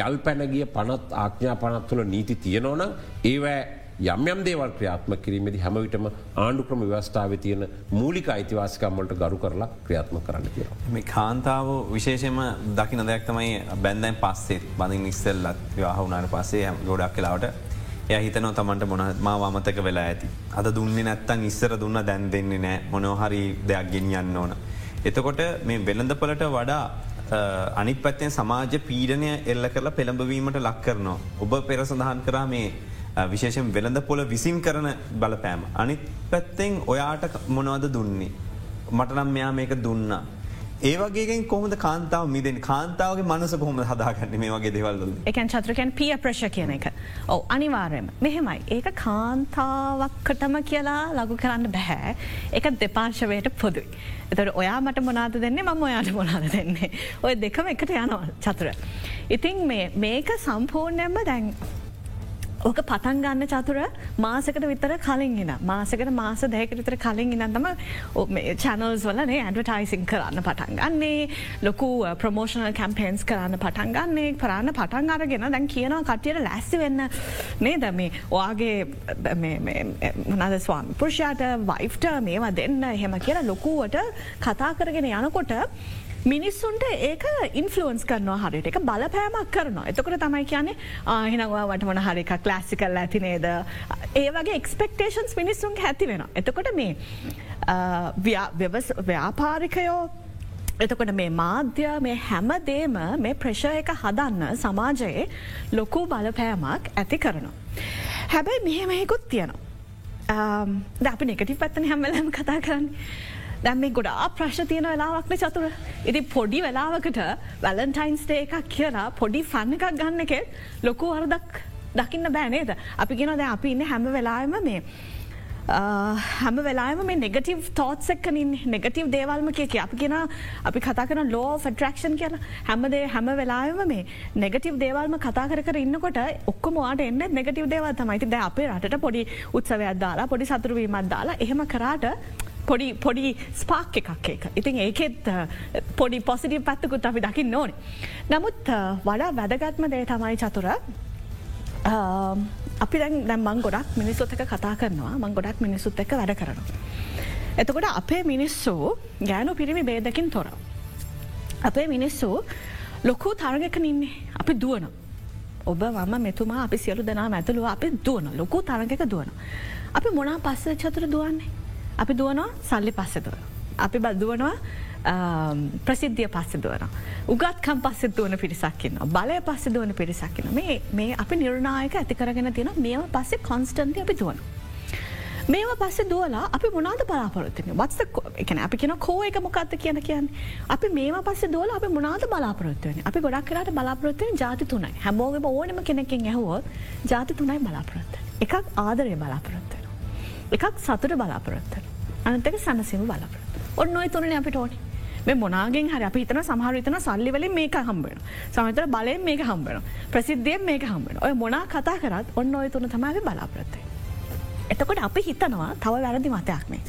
යල් පැනගිය පනත් ආඥා පනත් තුළ නීති තියෙනවනම් ඒවෑ යම් යම් දේවල් ක්‍රියාත්ම කිරීමේද හැමවිටම ආණ්ඩුක්‍රම ව්‍යවස්ථාව තියෙන මූලික අයිතිවාසිකම්වලට ගරු කරලා ක්‍රියාත්ම කරන්න කිය. මේ කාන්තාව විශේෂම දකින දෙයක් තමයි බැන්දැන් පස්සෙත් බඳින් නිස්සල්ලත් විවාහුනාට පස්සේ ගොඩක් කලාවට එය හිතනව තමන්ට මොන මා වමතක වෙලා ඇති. අද දුන්නේ නැත්තන් ඉස්සර දුන්න දැන් දෙන්නේ නෑ මොනොහරි දෙයක් ගෙනියන්න ඕන. එතකොට මේ වෙළඳපලට වඩා අනිත් පැත්තෙන් සමාජ පීඩනය එල්ල කරලා පෙළඹවීමට ලක් කරනවා. ඔබ පෙර සඳහන් කරා මේ විශේෂෙන් වෙළඳ පොල විසින් කරන බලපෑම. අනිත් පැත්තෙන් ඔයාට මොනවද දුන්නේ. මටනම් මෙයා මේක දුන්න. ඒවගේ කොහොමද කාන්තාව මිදෙන් කාන්තාවගේ මනස කොහොම හදාගන්න මේ වගේ දෙවල්ල එකන් චත්‍රකැන් පිය ප්‍රශ කියන එක. ඔව අනිවාර්යම මෙහෙමයි. ඒක කාන්තාවක්කටම කියලා ලගු කරන්න බැහැ එක දෙපාර්ශවයට පොදුයි. එතට ඔයා මට මොනාද දෙන්නේ? මම ඔයාට මොනාද දෙන්නේ? ඔය දෙකම එකට යනවා චතුර. ඉතින් මේක සම්පූර්ණයම දැන් ඕක පටන් ගන්න චතුර මාසකට විතර කලින් ගෙන මාසකට මාස දැකට විතර කලින් ඉන්නන්නම චැනල්ස් වලනේ ඇඩවටයිසින් කරන්න පටන් ගන්නේ. ලොකු uh, ප්‍රමෝෂනල් කැම්පේන්ස් කරන්න පටන් ගන්නේ. පරන්න පටන් අරගෙන දැන් කියනවා කටියට ලැස්සි වෙන්න. නේද? මේ ඔයාගේ මොනද ස්වාම පුරුෂයාට වයිෆ්ට මේවා දෙන්න එහෙම කියලා ලොකුවට කතා කරගෙන යනකොට මිනිස්සුන්ට ඒක ඉන්ෆලුවන්ස් කරනවා හරිට එක බලපෑමක් කරනවා එතකොට තමයි කියන්නේ ආහිනවා වට මොන හරික ක්ලාසිකල් ඇතිනේද ඒ වගේ එක්ස්පෙක්ටේෂන්ස් මිනිස්සුන් ඇති වෙන එතකොට මේ ව්‍යාපාරිකයෝ එතකොට මේ මාධ්‍ය මේ හැමදේම මේ ප්‍රශය එක හදන්න සමාජයේ ලොකු බලපෑමක් ඇති කරනවා. හැබැයි මෙහෙමයකුත් තියෙනවා. ද අපි නෙගටි පත්තන හැමලම කතා කරන්නේ. දැම් මේ ගොඩා ප්‍රශ්න තියෙන වෙලාවක්න චතුර. ඉති පොඩි වෙලාවකට වැලන්ටයින්ස්ටේ එකක් කියලා පොඩි ෆන්න එකක් ගන්න එකෙත් ලොකු අරදක් දකින්න බෑනේද. අපි ගෙන දැ අපි ඉන්න හැම වෙලාම මේ. හැම වෙලාම මේ නෙගටව තෝත් එක්කනින් නෙගටව දේවල්ම කියක අපි කියෙන අපි කතා කන ලෝ ෆටරක්ෂන් කියන හැමදේ හැම වෙලාම මේ නෙගටව දේවල්ම කතා කර ඉන්නකොට ඔක්කමවාට එන්න නෙගටව දේවල් තමයිති ද අපේ රට පොඩි උත්සවයක් දාලා පොඩි සතුරවීමත් දාලා එහෙම කරාට පොඩි පොඩි ස්පාක් එකක් එක. ඉතින් ඒකෙත් පොඩි පොසිටි පැත්තකුත් අපි දකින්න ඕන. නමුත් වඩා වැදගත්ම දේ තමයි චතුර අපි දැන් දැම් මං ගොඩක් මිනිස්සුත් එක කතා කරනවා මං ගොඩක් මිනිස්සුත් එක වැඩ කරනවා. එතකොට අපේ මිනිස්සු ගෑනු පිරිමි බේදකින් තොර. අපේ මිනිස්සු ලොකු තරගක ඉන්නේ අපි දුවන. ඔබ වම මෙතුමා අපි සියලු දෙනා ඇතුළුව අපි දුවන ලොකු තරගක දුවන. අපි මොනා පස්ස චතුර දුවන්නේ. අපි දුවනවා සල්ලි පස්සෙතුව. අපි බදදුවනවා ප්‍රසිද්ධිය පස්සෙ දුවන. උගත්කම් පස්සෙ දුවන පිරිසක්කින්න බලය පස්සෙ දුවන පිරිසක්කින මේ මේ අපි නිර්ණායක ඇතිකරගෙන තියෙන මේම පස්සේ කොන්ස්ටන්ටි අපි දුවන. මේවා පස්සේ දුවලා අපි මොනාද බලාපොරොත්තින වත්ස එකන අපි කියෙන කෝ එක මොකක්ද කියන කියන්න. අපි මේ පස්ස දෝල අපි මොනාද බලාපොරොත්වයන අපි ගොඩක් කරට බලාපොරොත්වයෙන් ජාති තුනයි. හැමෝගම ඕනම කෙනෙකින් ඇහුවොත් ජාති තුනයි බලාපොරොත්ත එකක් ආදරය බලාපොරොත්වන එකක් සතුට බලාපොරොත්ත අනතක සනසිම බලාපොරොත් ඔන්න ඔය තුරන අපිට ඕනි මේ මොනාගෙන් හරි අපි හිතන සමහරවිතන සල්ලිවලින් මේක හම්බෙන සමතර බලයෙන් මේක හම්බෙන ප්‍රසිද්ධියෙන් මේක හම්බෙන ඔය මොනා කතා කරත් ඔන්න ඔය තුන තමයි බලාපොරොත්තේ එතකොට අපි හිතනවා තව වැරදි මතයක් මේක.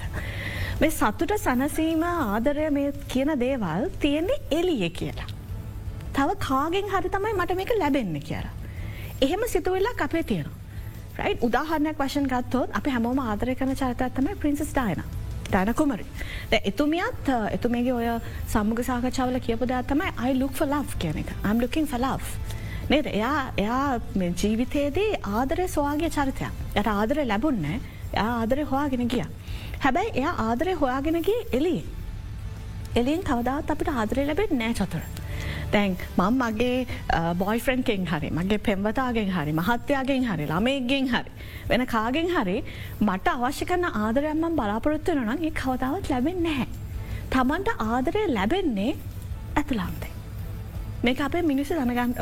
මේ සතුට සනසීම ආදරය මේ කියන දේවල් තියෙන්නේ එලිය කියලා. තව කාගෙන් හරි තමයි මට මේක ලැබෙන්න කියලා. එහෙම සිතුවෙල්ලා අපේ තියෙනවා. රයි උදාහරණයක් වශයෙන් ගත්තොත් අපි හැමෝම ආදරය කන චරිතත්තම ප්‍රින්සස් ඩායන. ඩාන කුමරි. එතුමියත් එතුමේගේ ඔය සම්මුග සාකච්ඡාවල කියපු දත්තමයි අයි ලුක් ෆ ලව් කියන එක. I'm looking for love. නේද එයා එයා ජීවිතයේදී ආදරය සොයාගේ චරිතයක් යට ආදරය ලැබුන්න එයා ආදරය හොයාගෙන ගිය. හැබැයි එයා ආදරය හොයාගෙනගේ එලි. එලියෙන් කවදාත් අපිට ආදරය ලැබෙත් නෑ චතුර. දැන් මං මගේ බොයිෆරන්කෙන් හරි මගේ පෙම්වතාගෙන් හරි මහත්‍යයාගෙන් හරි ළමයගෙන් හරි වෙන කාගෙන් හරි මට අවශ්‍ය කරන ආදරයම්මන් බලාපොරොත්තු නම් ඒ කවදාවත් ලැබෙන් නැහැ. තමන්ට ආදරය ලැබෙන්නේ ඇතුලාන්තේ. මේක අපේ මිනිස්සු දනගන්න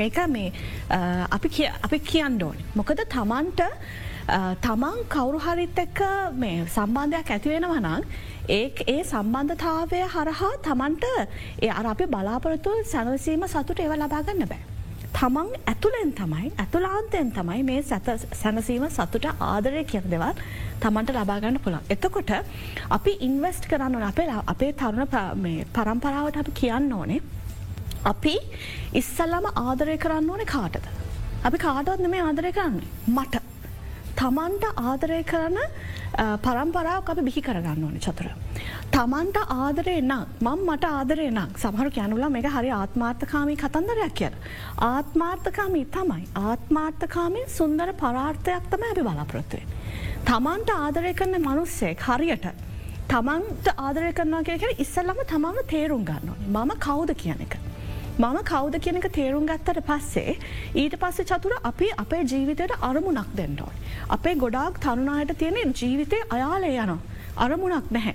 මේක මේ අපි කියන්න ඕන. මොකද තමන්ට තමන් කවුරු හරිත් එක්ක මේ සම්බන්ධයක් ඇතිවෙන වනං ඒ ඒ සම්බන්ධතාවය හරහා තමන්ට ඒ අර අපි බලාපොරොත්තු සැනසීම සතුට ඒව ලබාගන්න බෑ. තමන් ඇතුළෙන් තමයි ඇතුලාන්තයෙන් තමයි මේ සැත සැනසීම සතුට ආදරය කියන දෙවල් තමන්ට ලබාගන්න පුළන්. එතකොට අපි ඉන්වස්ට් කරන්න අපේ අපේ තරුණ පරම්පරාවට අපි කියන්න ඕනේ අපි ඉස්සල්ලම ආදරය කරන්න ඕන කාටද. අපි කාටවත් මේ ආදරය කරන්නේ. මට. තමන්ට ආදරය කරන පරම්පරාවක් අපි බිහි කරගන්න ඕන චතුර. තමන්ට ආදරය නම් මං මට ආදරය නම් සමහරු කියැනුලා මේක හරි ආත්මාර්ථකාමී කතන්දරයක් කියල. ආත්මාර්ථකාමී තමයි ආත්මාර්ථකාමී සුන්දර පරාර්ථයක් තම අපි බලාපොරොත්තුවේ. තමන්ට ආදරය කරන මනුස්සෙක් හරියට තමන්ට ආදරය කරනවා කිය ඉස්සල්ලම තමන්ව තේරුම් ගන්න ඕනේ මම කවුද කියන එක. මම කෞද කියනක තේරුම් ගත්තට පස්සේ ඊට පස්සේ චතුර අපි අපේ ජීවිතයට අරමුණක් දෙන්නඩෝයි. අපේ ගොඩාක් තරුණායට තියෙන ජීවිතය අයාලේ යනවා. අරමුණක් නැහැ.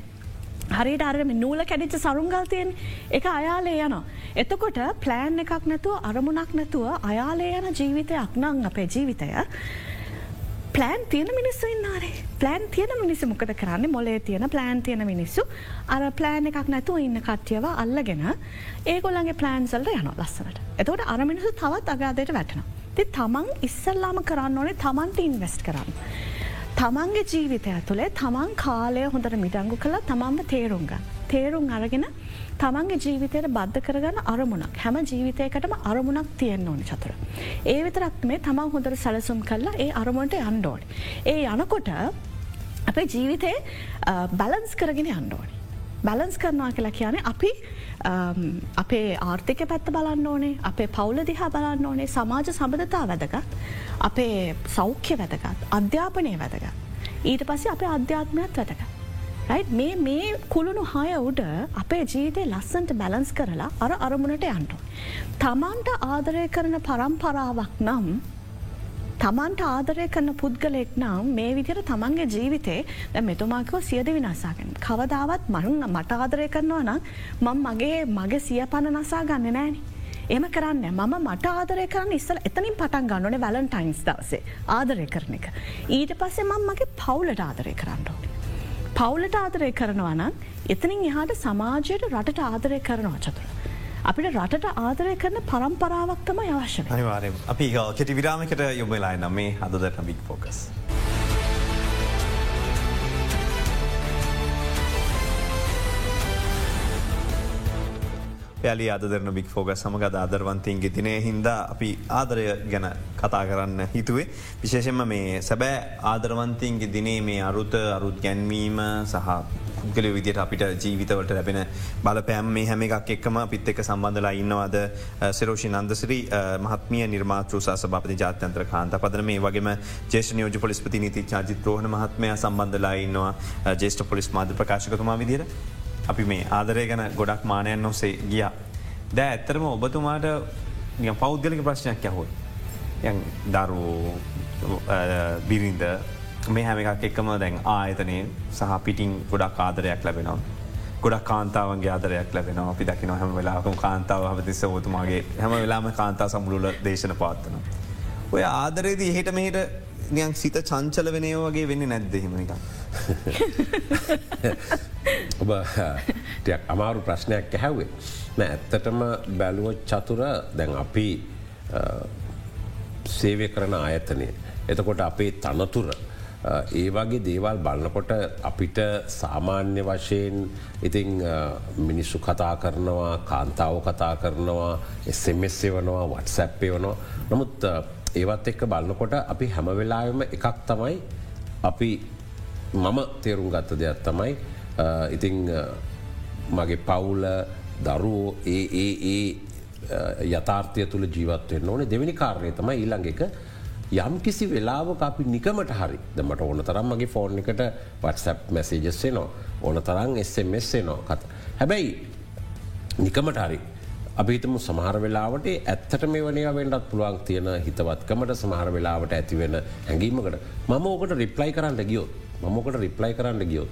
හරිට අරම නූල කැඩිච්ච සරුංගල් තියෙන් එක අයාලේ යනවා. එතකොට ප්ලෑන් එකක් නැතුව අරමුණක් නැතුව අයාලේ යන ජීවිතයක් නං අපේ ජීවිතය ප්ලෑන් තියෙන මිනිස්සු ඉන්නාරේ ප්ලෑන් තියෙන මිනිස්සු මොකද කරන්න මොලේ තියෙන ප්ලෑන් තියෙන මිනිස්සු අර ප්ලෑන් එකක් නැතුව ඉන්න කට්ටියව අල්ලගෙන ඒගොල්ලගේ ප්ලෑන්සල්ට යන ලස්සනට එතවට අර මිනිසු තවත් අගාදයට වැටන. ති තමන් ඉස්සල්ලාම කරන්න ඕනේ තමන්ට ඉන්වස්ට් කරන්න. තමන්ගේ ජීවිතය තුළේ තමන් කාලය හොඳට මිඩංගු කළ තමන්ම තේරුම්ගන්න. තේරුම් අරගෙන තමන්ගේ ජීවිතයට බද්ධ කරගන්න අරමුණක් හැම ජීවිතයකටම අරමුණක් තියෙන් ඕනි චතුර. ඒ විතරක් මේ තමන් හොඳර සැලසුම් කරලා ඒ අරමුණට අන්ඩෝඩ. ඒ යනකොට අපේ ජීවිතේ බැලන්ස් කරගෙන අන්ඩෝනි. බැලන්ස් කරනවා කියලා කියන්නේ අපි අපේ ආර්ථික පැත්ත බලන්න ඕනේ අපේ පවුල දිහා බලන්න ඕනේ සමාජ සබඳතා වැදගත් අපේ සෞඛ්‍ය වැදගත් අධ්‍යාපනය වැදගත්. ඊට පස්සේ අපේ අධ්‍යාත්මයක් වැදගත්. මේ මේ කුළුණු හය උඩ අපේ ජීවිතය ලස්සන්ට බැලන්ස් කරලා අර අරමුණට යන්ටු. තමන්ට ආදරය කරන පරම්පරාවක් නම් තමන්ට ආදරය කරන පුද්ගලෙක් නම් මේ විදිර තමන්ගේ ජීවිතේ දැ මෙතුමාකව සියද විනාසාගෙන්. කවදාවත් මරුන් මට ආදරය කරනවා නම් මං මගේ මගේ සිය පණ නසා ගන්න නෑන. එම කරන්න මම මට ආදරය කරන්න ඉස්සල එතනින් පටන් ගන්නන වැලන්ටයින්ස් දවසේ ආදරය කරන එක. ඊට පස්සේ මං මගේ පවුලට ආදරය කරන්නඩෝ. පවුලට ආදරය කරනවා නම් එතනින් එහාට සමාජයට රටට ආදරය කරනවා චතුර. අපිට රටට ආදරය කරන පරම්පරාවක්තම අවශ්‍ය අනිවාරය අපි කෙටි විරාමකට යොමලායි නම් මේ හදදට බික් ෆෝකස්. පැලි අදරන බික් ෆෝග සමග ආදරවන්තයන්ගේ දිනය හින්දා අපි ආදරය ගැන කතා කරන්න හිතුවේ. විශේෂෙන්ම මේ සැබෑ ආදරවන්තයන්ගේ දිනේ මේ අරුත අරුත් ගැන්වීම සහ පුද්ගල විදිට අපිට ජීවිතවලට ලැබෙන බලපෑම් මේ හැම එකක් එක්කම පිත් එක සම්බන්ධලා ඉන්නවාද? සෙරෝෂි නන්දසිරි මහත්මිය නිර්මාතෘ සභපති ජාත්‍යන්ත්‍ර කාන්ත පදන මේ වගේම ජේෂ නියෝජ පොලිස්පති නීති චාජිත් රෝහණ මහත්මය සම්බන්ධලා ඉන්නවා. ජේෂ්ට පොලිස් මාධ ප්‍රකාශකතුමා විදිර අපි මේ ආදරය ගැන ගොඩක් මානයන් නොසේ ගියා. දැ ඇත්තරම ඔබතුමාට පෞද්ගලික ප්‍රශ්නයක් යහොත්. දරු බිරින්ද මේ හැම එකක් එක්කම දැන් ආයතනය සහ පිටිං ගොඩක් ආදරයක් ලැබෙනවා. ගොඩක් කාන්තාවන්ගේ ආදරයක් ලැබෙන අපි දකින හැම වෙලාකම කාන්තාව හමතිස්ස ෝතුමාගේ හැම වෙලාම කාන්තා සමුළුල දේශන පාත්තන. ඔය ආදරේදී එහෙට මෙහට නියන් සිත චංචල වෙනය වගේ වෙන්න නැද්දහෙම එක. ඔබ ටයක් අමාරු ප්‍රශ්නයක් ඇහැවේ. ඇත්තටම බැලුව චතුර දැන් අපි සේවය කරන ආයතනය. එතකොට අපේ තනතුර ඒ වගේ දේවල් බලන්නකොට අපිට සාමාන්‍ය වශයෙන් ඉතිං මිනිස්සු කතා කරනවා කාන්තාව කතා කරනවා එසමස් වනවා වටසැප්පේ වනවා නමුත් ඒවත් එක්ක බලන්නකොට අපි හැමවෙලාම එකක් තමයි අපි මම තේරුම් ගත්ත දෙයක් තමයි ඉතිං මගේ පවුල දරුවෝ ඒ ඒ ඒ යථාර්ථය තුළ ජීවත්වයෙන් ඕන. දෙවැනි කාරණය තමයි ඊළඟ එක. යම් කිසි වෙලාවක අපි නිකමට හරි දමට ඕන තරම් මගේ ෆෝර්න් එකට වටසැප් මැසේජස්සේ නවා ඕන තරම් එස්මස්සේ නෝ කත. හැබැයි නිකමට හරි අපිතම සමහර වෙලාවට ඇත්තට මේ වනය වෙන්ඩත් පුළුවන් තියෙන හිතවත්කමට සමහර වෙලාවට ඇතිවෙන හැඟීමකට. මම ඕකට රිප්ලයි කරන්න ගියොත් මමෝකට රිප්ලයි කරන්න ගියොත්.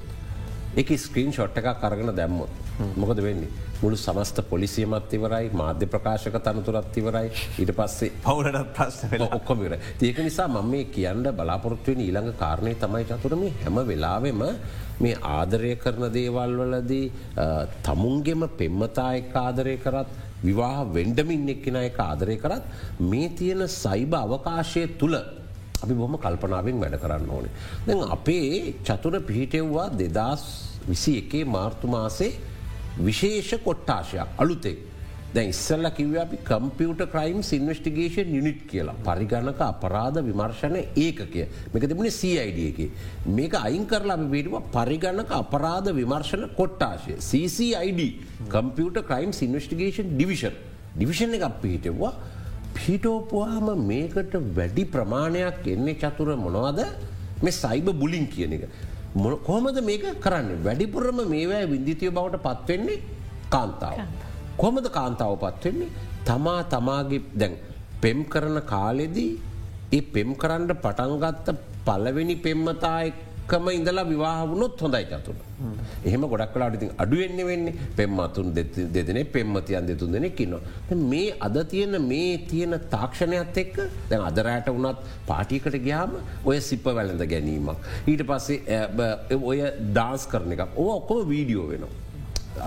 එක ස්ක්‍රීන් ෂොට් එකක් කරගෙන දැම්මොත් මොකද වෙන්නේ? මුළු සමස්ත පොලිසියමත් ඉවරයි මාධ්‍ය ප්‍රකාශක තනතුරත් ඉවරයි. ඊට පස්සේ පවුලට ප්‍රශ්න ඔක්කොමිර ඒක නිසා මම මේ කියන්න බලාපොරොත්තුවෙන ඊළඟ කාරණය තමයි චතුරම හැම වෙලාවෙම මේ ආදරය කරන දේවල් වලදී තමුන්ගෙම පෙම්මතා එක් ආදරය කරත් විවාහ වෙන්ඩමින් එක්කෙන එක ආදරය කරත් මේ තියෙන සයිබ අවකාශය තුළ අපි බොහම කල්පනාවෙන් වැඩ කරන්න ඕනේ. දැන් අපේ චතුර පිහිටෙව්වා දෙදස් විසි එකේ මාර්තු මාසේ විශේෂ කොට්ටාශයක් අලුතෙක්. දැ ඉස්සල්ල කිව අපි කම්පියට ක්‍රයිම් ඉන්වස්ටිගේෂන් යුනිට් කියලා. පරිගණක අපරාධ විමර්ශණ ඒකය මේක තිබුණේ CID එක. මේක අයින් කරලා අපි පිටුව පරිගණක අපරාධ විමර්ශණ කොට්ටාශය CCID computer crime investigation division division එක පිහිටෙව්වා පිහිටෝපුවාම මේකට වැඩි ප්‍රමාණයක් එන්නේ චතුර මොනවද? මේ සයිබ බුලින් කියන එක. කොහොමද මේක කරන්න? වැඩිපුරම මේවැ විින්දිතිය බවට පත්වෙන්නේ කාන්තාව. කොමද කාන්තාව පත්වෙන්නේ තමා තමාගේ දැන් පෙම් කරන කාලෙදී ඒ පෙම් කරන්න පටන්ගත්ත පලවෙනි පෙම්මතායි එක්කම ඉඳලා විවාහ වුණොත් හොඳයි චතුන. එහෙම ගොඩක් කලාට ති අඩුවෙන්නේ වෙන්නේ පෙම්මතුන් දෙදෙන පෙම්මතියන් දෙතුන් දෙනෙක් ඉන්නවා. මේ අද තියෙන මේ තියෙන තාක්ෂණයක් එක්ක දැන් අදරෑට වනත් පාටිකට ගයාම ඔය සිප්ප වැළඳ ගැනීමක්. ඊට පස්සේ ඔය ඩාස් කරන එක ඕ ඔක්කොම වීඩියෝ වෙනවා.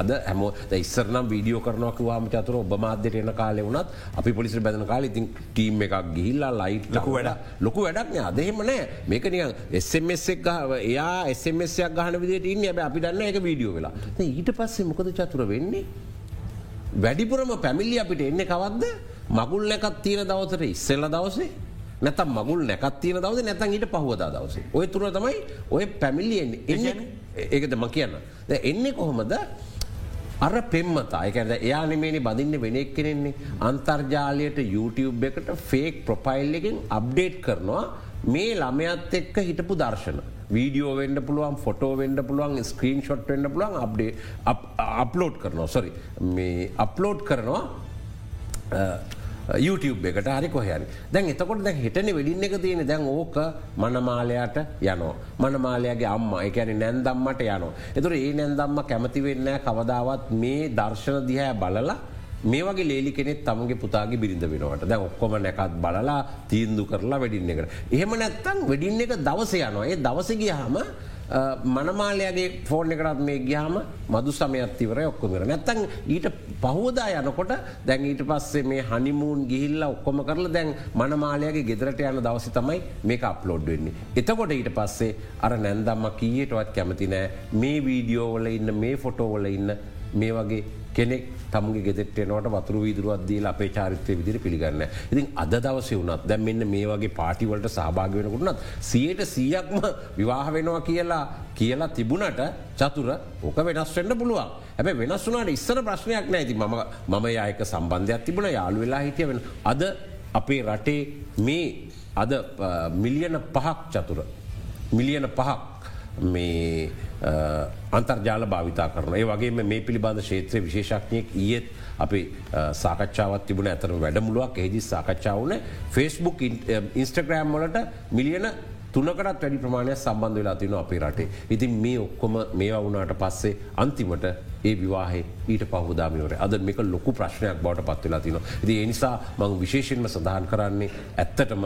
අද හැම ඉස්සරනම් වීඩියෝ කරනක වාම චතුර ඔබ මාධ්‍යයට එන කාලෙ වුණත් අපි පොලිසි බැඳන කාල ඉතින් ටීම් එකක් ගිහිල්ලා ලයිට් ලකු වැඩ ලොකු වැඩක්න අදහෙම නෑ. මේකනිය එස්මක් ගහ එයා එස්මසයක් ගහන විදිට ඉන්න. ඇබ අපි දන්න එක වීඩියෝ වෙලා. ඊට පස්සේ මොකද චතුර වෙන්නේ? වැඩිපුරම පැමිල්ලි අපිට එන්න කවක්ද මගුල් නැකත් තියෙන දවතට ඉස්සෙල්ල දවසේ? නැතම් මගුල් නැකත් තියෙන දවස? නැතන් ඊට පහවදා දවසේ? ඔය තුර තමයි ඔය පැමිල්ලියෙන් එන්න. ඒකද ම කියන්න. එන්නේ කොහොමද අර පෙම්මතා. එකද එයා නෙමේනි බඳින්න වෙනෙක් කෙනෙන්නේ අන්තර්ජාලයට YouTube එකට ෆේක් ප්‍රොපයිල් එකෙන් අප්ඩේට් කරනවා මේ ළමයත් එක්ක හිටපු දර්ශන. වීඩියෝ වෙන්ඩ පුළුවන් ෆොටෝ වෙන්ඩ පුළුවන් ස්ක්‍රීන් ෂොට් වෙන්ඩ පුළුවන් අප්ඩේ අප්ලෝඩ් කරනවා. සොරි මේ අප්ලෝඩ් කරනවා YouTube එකට හරි කොහයරි දැන් එතකොට දැන් හිටන වෙඩින්න එක තියෙන දැන් ඕක මනමාලයට යනෝ මනමාලයාගේ අම්ම එකැන නැන්දම්මට යනවා. එතුර ඒ නැන්දම්ම කැමති වෙන්න කවදාවත් මේ දර්ශන දිහැ බලලා මේ වගේ ලේලි කෙනෙත් තමගේ පුතාගේ බිරිඳ වෙනවට. දැ ඔක්කොම නැකත් බලලා තීන්දු කරලා වැඩින්න එකට. එහෙම නැත්තං වෙඩින්න එක දවස යනවා. ඒ දවසගිය හම මනමාලයාගේ ෆෝර්න එකරත් මේ ගයාම මදු සමයත් ඉවර ඔක්කොමර නැත්තන් ඊට පහෝදා යනකොට දැන් ඊට පස්සේ මේ හනිමූන් ගිහිල්ල ඔක්කොම කරල දැන් මනමාලයාගේ ගෙදරට යන දවස තමයි මේ අප්ලෝඩ් වෙන්නේ. එතකොට ඊට පස්සේ අර නැන්දම්ම කීයටවත් කැමති නෑ මේ වීඩියෝවල ඉන්න මේ ෆොටෝවල ඉන්න මේ වගේ කෙනෙක් තමගේ ගෙතෙට්ටනවට වතුර විදුරුවත්දී අපේ චාරිත්‍රය විදිර පිළිගන්න. ඉතින් අද දවස වුනත් දැ මෙන්න මේ වගේ පාටිවලට සහභාග වෙනකුටනත් සියයට සීයක්ම විවාහ වෙනවා කියලා කියලා තිබුණට චතුර ඕක වෙනස්වෙන්න පුළුවන් ඇැ වෙනස් වුනාට ඉස්සර ප්‍රශ්නයක් නෑති ම මම යක සම්බන්ධයක් තිබුණ. යාලු වෙලා හිටිය වෙන අද අපේ රටේ මේ අද මිලියන පහක් චතුර. මිලියන පහක් මේ අන්තර්ජාල භාවිතා කරන ඒ වගේ මේ පිළිබඳ ශේත්‍රය විශේෂක්නයෙක් ඒත් අපි සාකච්ඡාවත් තිබුණ. ඇතර වැඩමුළුවක්. එහිදි සාකච්ඡාවන ෆස්බුක් ඉන්ස්ටග්‍රෑම් වලට මිලියන තුනකටත් වැඩි ප්‍රමාණයක් සම්බන්ධ වෙලා තින අපේ රටේ. ඉතින් මේ ඔක්කොම මේවා වුණට පස්සේ අන්තිමට ඒ විවාහේ ඊට පහුදාමිවර අද මේක ලොකු ප්‍රශ්නයක් බවට පත්වෙලා තින. ති එනිසා මං විශේෂෙන්ම සඳහන් කරන්නේ ඇත්තටම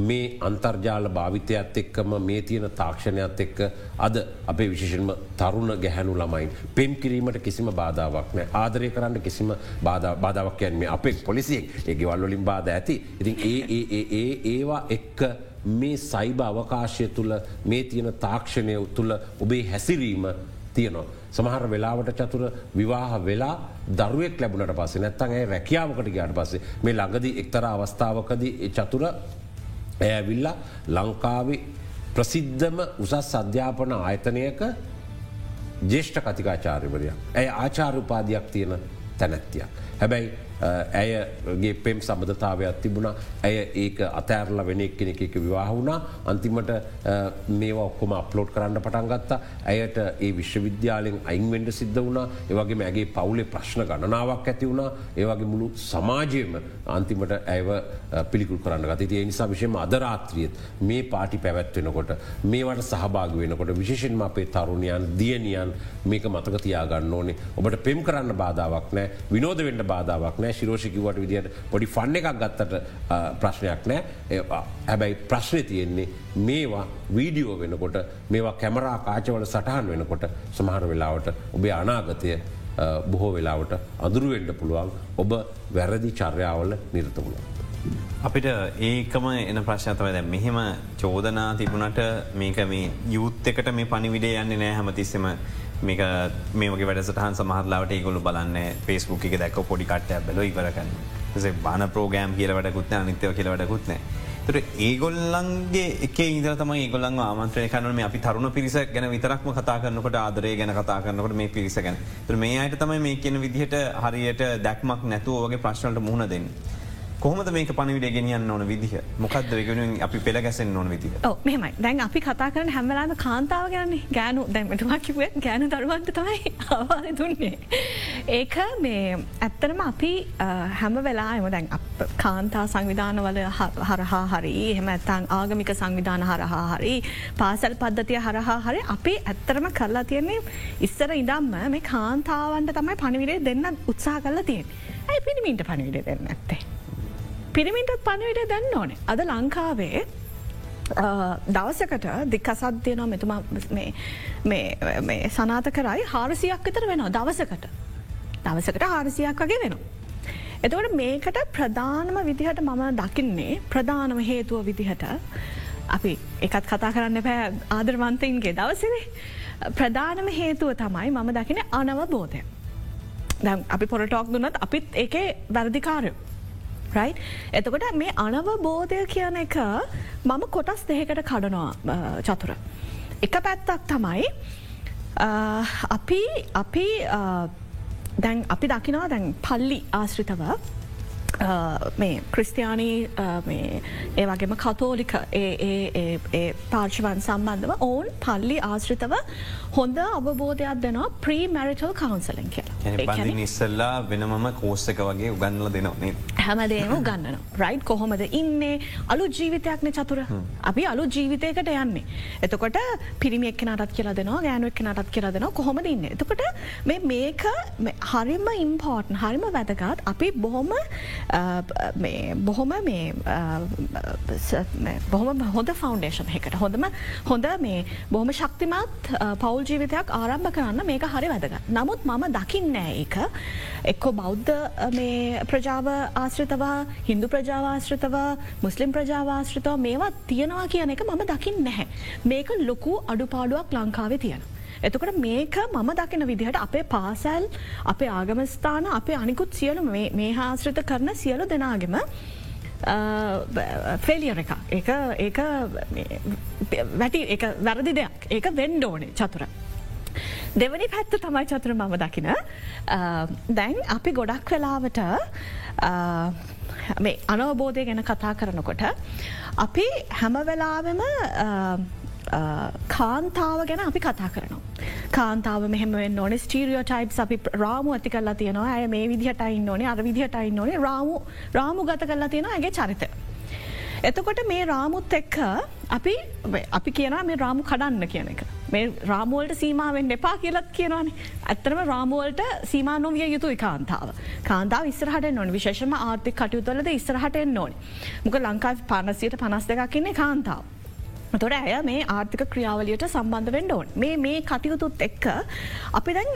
මේ අන්තර්ජාල භාවිතයත් එක්කම මේ තියෙන තාක්ෂණයක් එක්ක අද අපේ විශේෂෙන්ම තරුණ ගැහැනු ළමයින් පෙම් කිරීමට කිසිම බාධාවක් නෑ ආදරය කරන්න කිසිම බාධාවක් යන්නේ අපේ පොලිසියෙක් ඒගෙවල්ලොලින් බාධ ඇති. ඉතින් ඒ ඒ ඒවා එක්ක මේ සයිබ අවකාශය තුළ මේ තියෙන තාක්ෂණය තුළ ඔබේ හැසිරීම තියනවා. සමහර වෙලාවට චතුර විවාහ වෙලා දරුවෙක් ලැබුණට පස්සේ නැත්තන් ඇ රැකියාවකට ගයාට පස්සේ මේ ළඟදී එක්තර අවස්ථාවකද චතුර ඇවිල්ලා ලංකාවේ ප්‍රසිද්ධම උසස් අධ්‍යාපන ආයතනයක ජේෂ්ඨ කතිකාචාර්යවරයක්. ඇය ආචාරඋපාදයක් තියෙන තැනැත්තියක්. හැබැයි ඇයගේ පෙම් සබඳතාවයක් තිබුණ. ඇය ඒක අතෑරල වෙනෙක් කෙනෙක එක විවාහ වුණා. අන්තිමට මේවා ඔක්කොම අප්ලෝඩ් කරන්න පටන් ගත්තා. ඇයට ඒ විශ්වවිද්‍යාලෙන් අයින්වෙන්ඩ සිද්ධ වුණා. ඒවගේ මැගේ පවුලේ ප්‍රශ්න ගණනාවක් ඇති වුණා. ඒවගේ මුළු සමාජයම අන්තිමට ඇව පිළිකුල් කරන්න ගති ඒ නිසා විශෂම අදරාත්‍රියත් මේ පාටි පැවැත්වෙනකොට මේවට සහභාග වෙනකොට විශේෂෙන්ම අපේ තරුණයන් දියනියන් මේක මතක තියාගන්න ඕනේ. ඔබට පෙම් කරන්න බාධාවක් නෑ විනෝද වෙන්න බාධාවක් නෑ ශිරෝෂිකිවට විදියට පොඩි ෆන්න එකක් ගත්තට ප්‍රශ්නයක් නෑ හැබැයි ප්‍රශ්නය තියෙන්නේ මේවා වීඩියෝ වෙනකොට මේවා කැමරා කාචවල සටහන් වෙනකොට සමහර වෙලාවට ඔබේ අනාගතය බොහෝ වෙලාවට අදුරුවෙන්ඩ පුළුවන් ඔබ වැරදි චර්යාවල නිර්තමුණ. අපිට ඒකම එන ප්‍රශ්නතව දැ මෙහෙම චෝදනා තිබුණට මේක මේ යුත් එකට මේ පනිවිඩේ යන්නේ නෑ හැමතිස්සෙම මේක මේක වැඩසටහන් සමහරලාට ඒගොලු බලන්න පේස්බුක් එක දැක පොඩිකට්ටය බැල ඉවරකන්න බාන ප්‍රෝගෑම් කියල වැඩකුත්න අනිත්‍යව කියල වැඩකුත්න. තර ඒගොල්ලන්ගේ එක ඉද තම ගොල්ලන් ආමන්ත්‍රය කනම අපි තරුණ පිරිස ගැන විතරක්ම කතා කරනකට ආදරය ගැන කතා කරනකට මේ පිරිස ගැන මේ අයට තමයි මේ කියන විදිහට හරියට දැක්මක් නැතුව වගේ ප්‍රශ්නට මුහුණ දෙන්න. කොහොමද මේක පණවිඩ ගෙනියන්න ඕන විදිහ මොකක්ද වෙගෙනින් අපි පෙළ ගැසෙන් ඕන විදි මෙමයි දැන් අපි කතා කරන හැමලාම කාන්තාව ගැන්නේ ගෑනු දැමටවා කිවේ ගෑනු දරුවන්ට තමයි (laughs) ආවාද දුන්නේ. ඒක මේ ඇත්තරම අපි හැම වෙලා එම දැන් කාන්තා සංවිධානවල හරහා හරි එහෙම ඇත්තන් ආගමික සංවිධාන හරහා හරි පාසල් පද්ධතිය හරහා හරි අපි ඇත්තරම කරලා තියන්නේ ඉස්සර ඉදම්ම මේ කාන්තාවන්ට තමයි පණිවිඩේ දෙන්න උත්සා කරලා තියෙන්. ඇයි පිණිමින්ට පණිවිඩ දෙන්න ඇත්තේ. පිරිමිටත් පණවිට දැන්න ඕනේ. අද ලංකාවේ දවසකට දික්කසද්‍යයනවා මෙතුමා සනාත කරයි හාරසියක් විතර වෙනවා දවසකට. දවසකට හාරසියක් වගේ වෙනවා. එතවට මේකට ප්‍රධානම විදිහට මම දකින්නේ ප්‍රධානම හේතුව විදිහට අපි එකත් කතා කරන්න පෑ ආදරවන්තයින්ගේ දවසනේ. ප්‍රධානම හේතුව තමයි මම දකින අනවබෝධය. අපි පොරටෝක් දුන්නත් අපිත් එක වැරදිකාරයෝ. රයි් එතකොට මේ අනවබෝධය කියන එක මම කොටස් දෙහකට කඩනවා චතුර. එක පැත්තක් තමයි අපි අපි දැන් අපි දකිනවා දැන් පල්ලි ආශ්‍රිතව මේ ක්‍රිස්තියානී ඒ වගේම කතෝලික පාර්ශවන් සම්බන්ධව ඔවුන් පල්ලි ආශ්‍රිතව හොඳ අවබෝධයක් දෙනවා ප්‍රී මැරිටල් කවන්සලෙන් කියලා නිස්සල්ලා වෙනමම කෝස්සක වගේ උගන්නල දෙනවනේ හැමදේම ගන්නන රයි් කොහොමද ඉන්නේ? අලු ජීවිතයක්න චතුර. අපි අලු ජීවිතයකට යන්නේ. එතකොට පිරිමියෙක් නටත් කියලා දෙනවා ගෑනුවක් නටත් කියලා දෙනවා කොහොමද ඉන්න? එතකොට මේක හරිම ඉම්පෝර්ටන් හරිම වැදගත්. අපි බොහොම බොහොම මේ බොහොම හොඳ ෆෞන්ඩේෂන් එකට හොඳම හොඳ මේ බොහොම ශක්තිමත් පෞල් ජීවිතයක් ආරම්භ කරන්න මේක හරි වැදග. නමුත් මම දකින්නෑ ඒක එක්කො බෞද්ධ ප්‍රජාව ආශ්‍රිතවා හින්දු ප්‍රජාවාශ්‍රිතව මුස්ලිම් ප්‍රජාවාශ්‍රිතව මේවා තියෙනවා කියන එක මම දකිින් නැහැ. මේක ලොකු අඩුපාඩුවක් ලංකාවේ තියෙන. එතකොට මේක මම දකින විදිහට අපේ පාසැල් අපේ ආගමස්ථාන අපේ අනිකුත් සියලු මේ හාශ්‍රිත කරන සියලු දෙනාගෙම ෆෙලියර එක. ඒ වැටි වැරදි දෙයක්. ඒක වෙන්ඩ ඕනේ චතුර. දෙවනි පැත්ත තමයි චතුර මම දකින. දැන් අපි ගොඩක් වෙලාවට මේ අනවබෝධය ගැන කතා කරනකොට අපි හැම වෙලාවෙම කාන්තාව ගැන අපි කතා කරනවා. කාන්තාව මෙහම නොන ස්ටීරියෝ ටයිප් අපි රාමු ඇති කරලා තියෙනවා ඇය මේ විදිහටයින්න ඕනේ අර විදිහටයින්න ඕනේ රාමු රාමු ගත කරලා තියෙන ඇගේ චරිත. එතකොට මේ රාමුත් එක්ක අපි අපි කියන මේ රාමු කඩන්න කියන එක. මේ රාමුවලට සීමාවෙන් එපා කියලත් කියනවාන ඇත්තරම රාමුවලට සීමා නොවිය යුතුයි කාන්තාව. කාන්තාව ඉස්රහට නොන විශේෂම ආර්ථික කටයුතුවලද ඉස්රහටෙන් නොනි. මොක ලංකාව පනසියට පනස් දෙකක්න්නේ කාන්තාව. තොර ඇය මේ ආර්ථික ක්‍රියාවලියට සම්බන්ධ වෙන්ඩ ඕන්. මේ මේ කටයුතුත් එක්ක අපි දැන්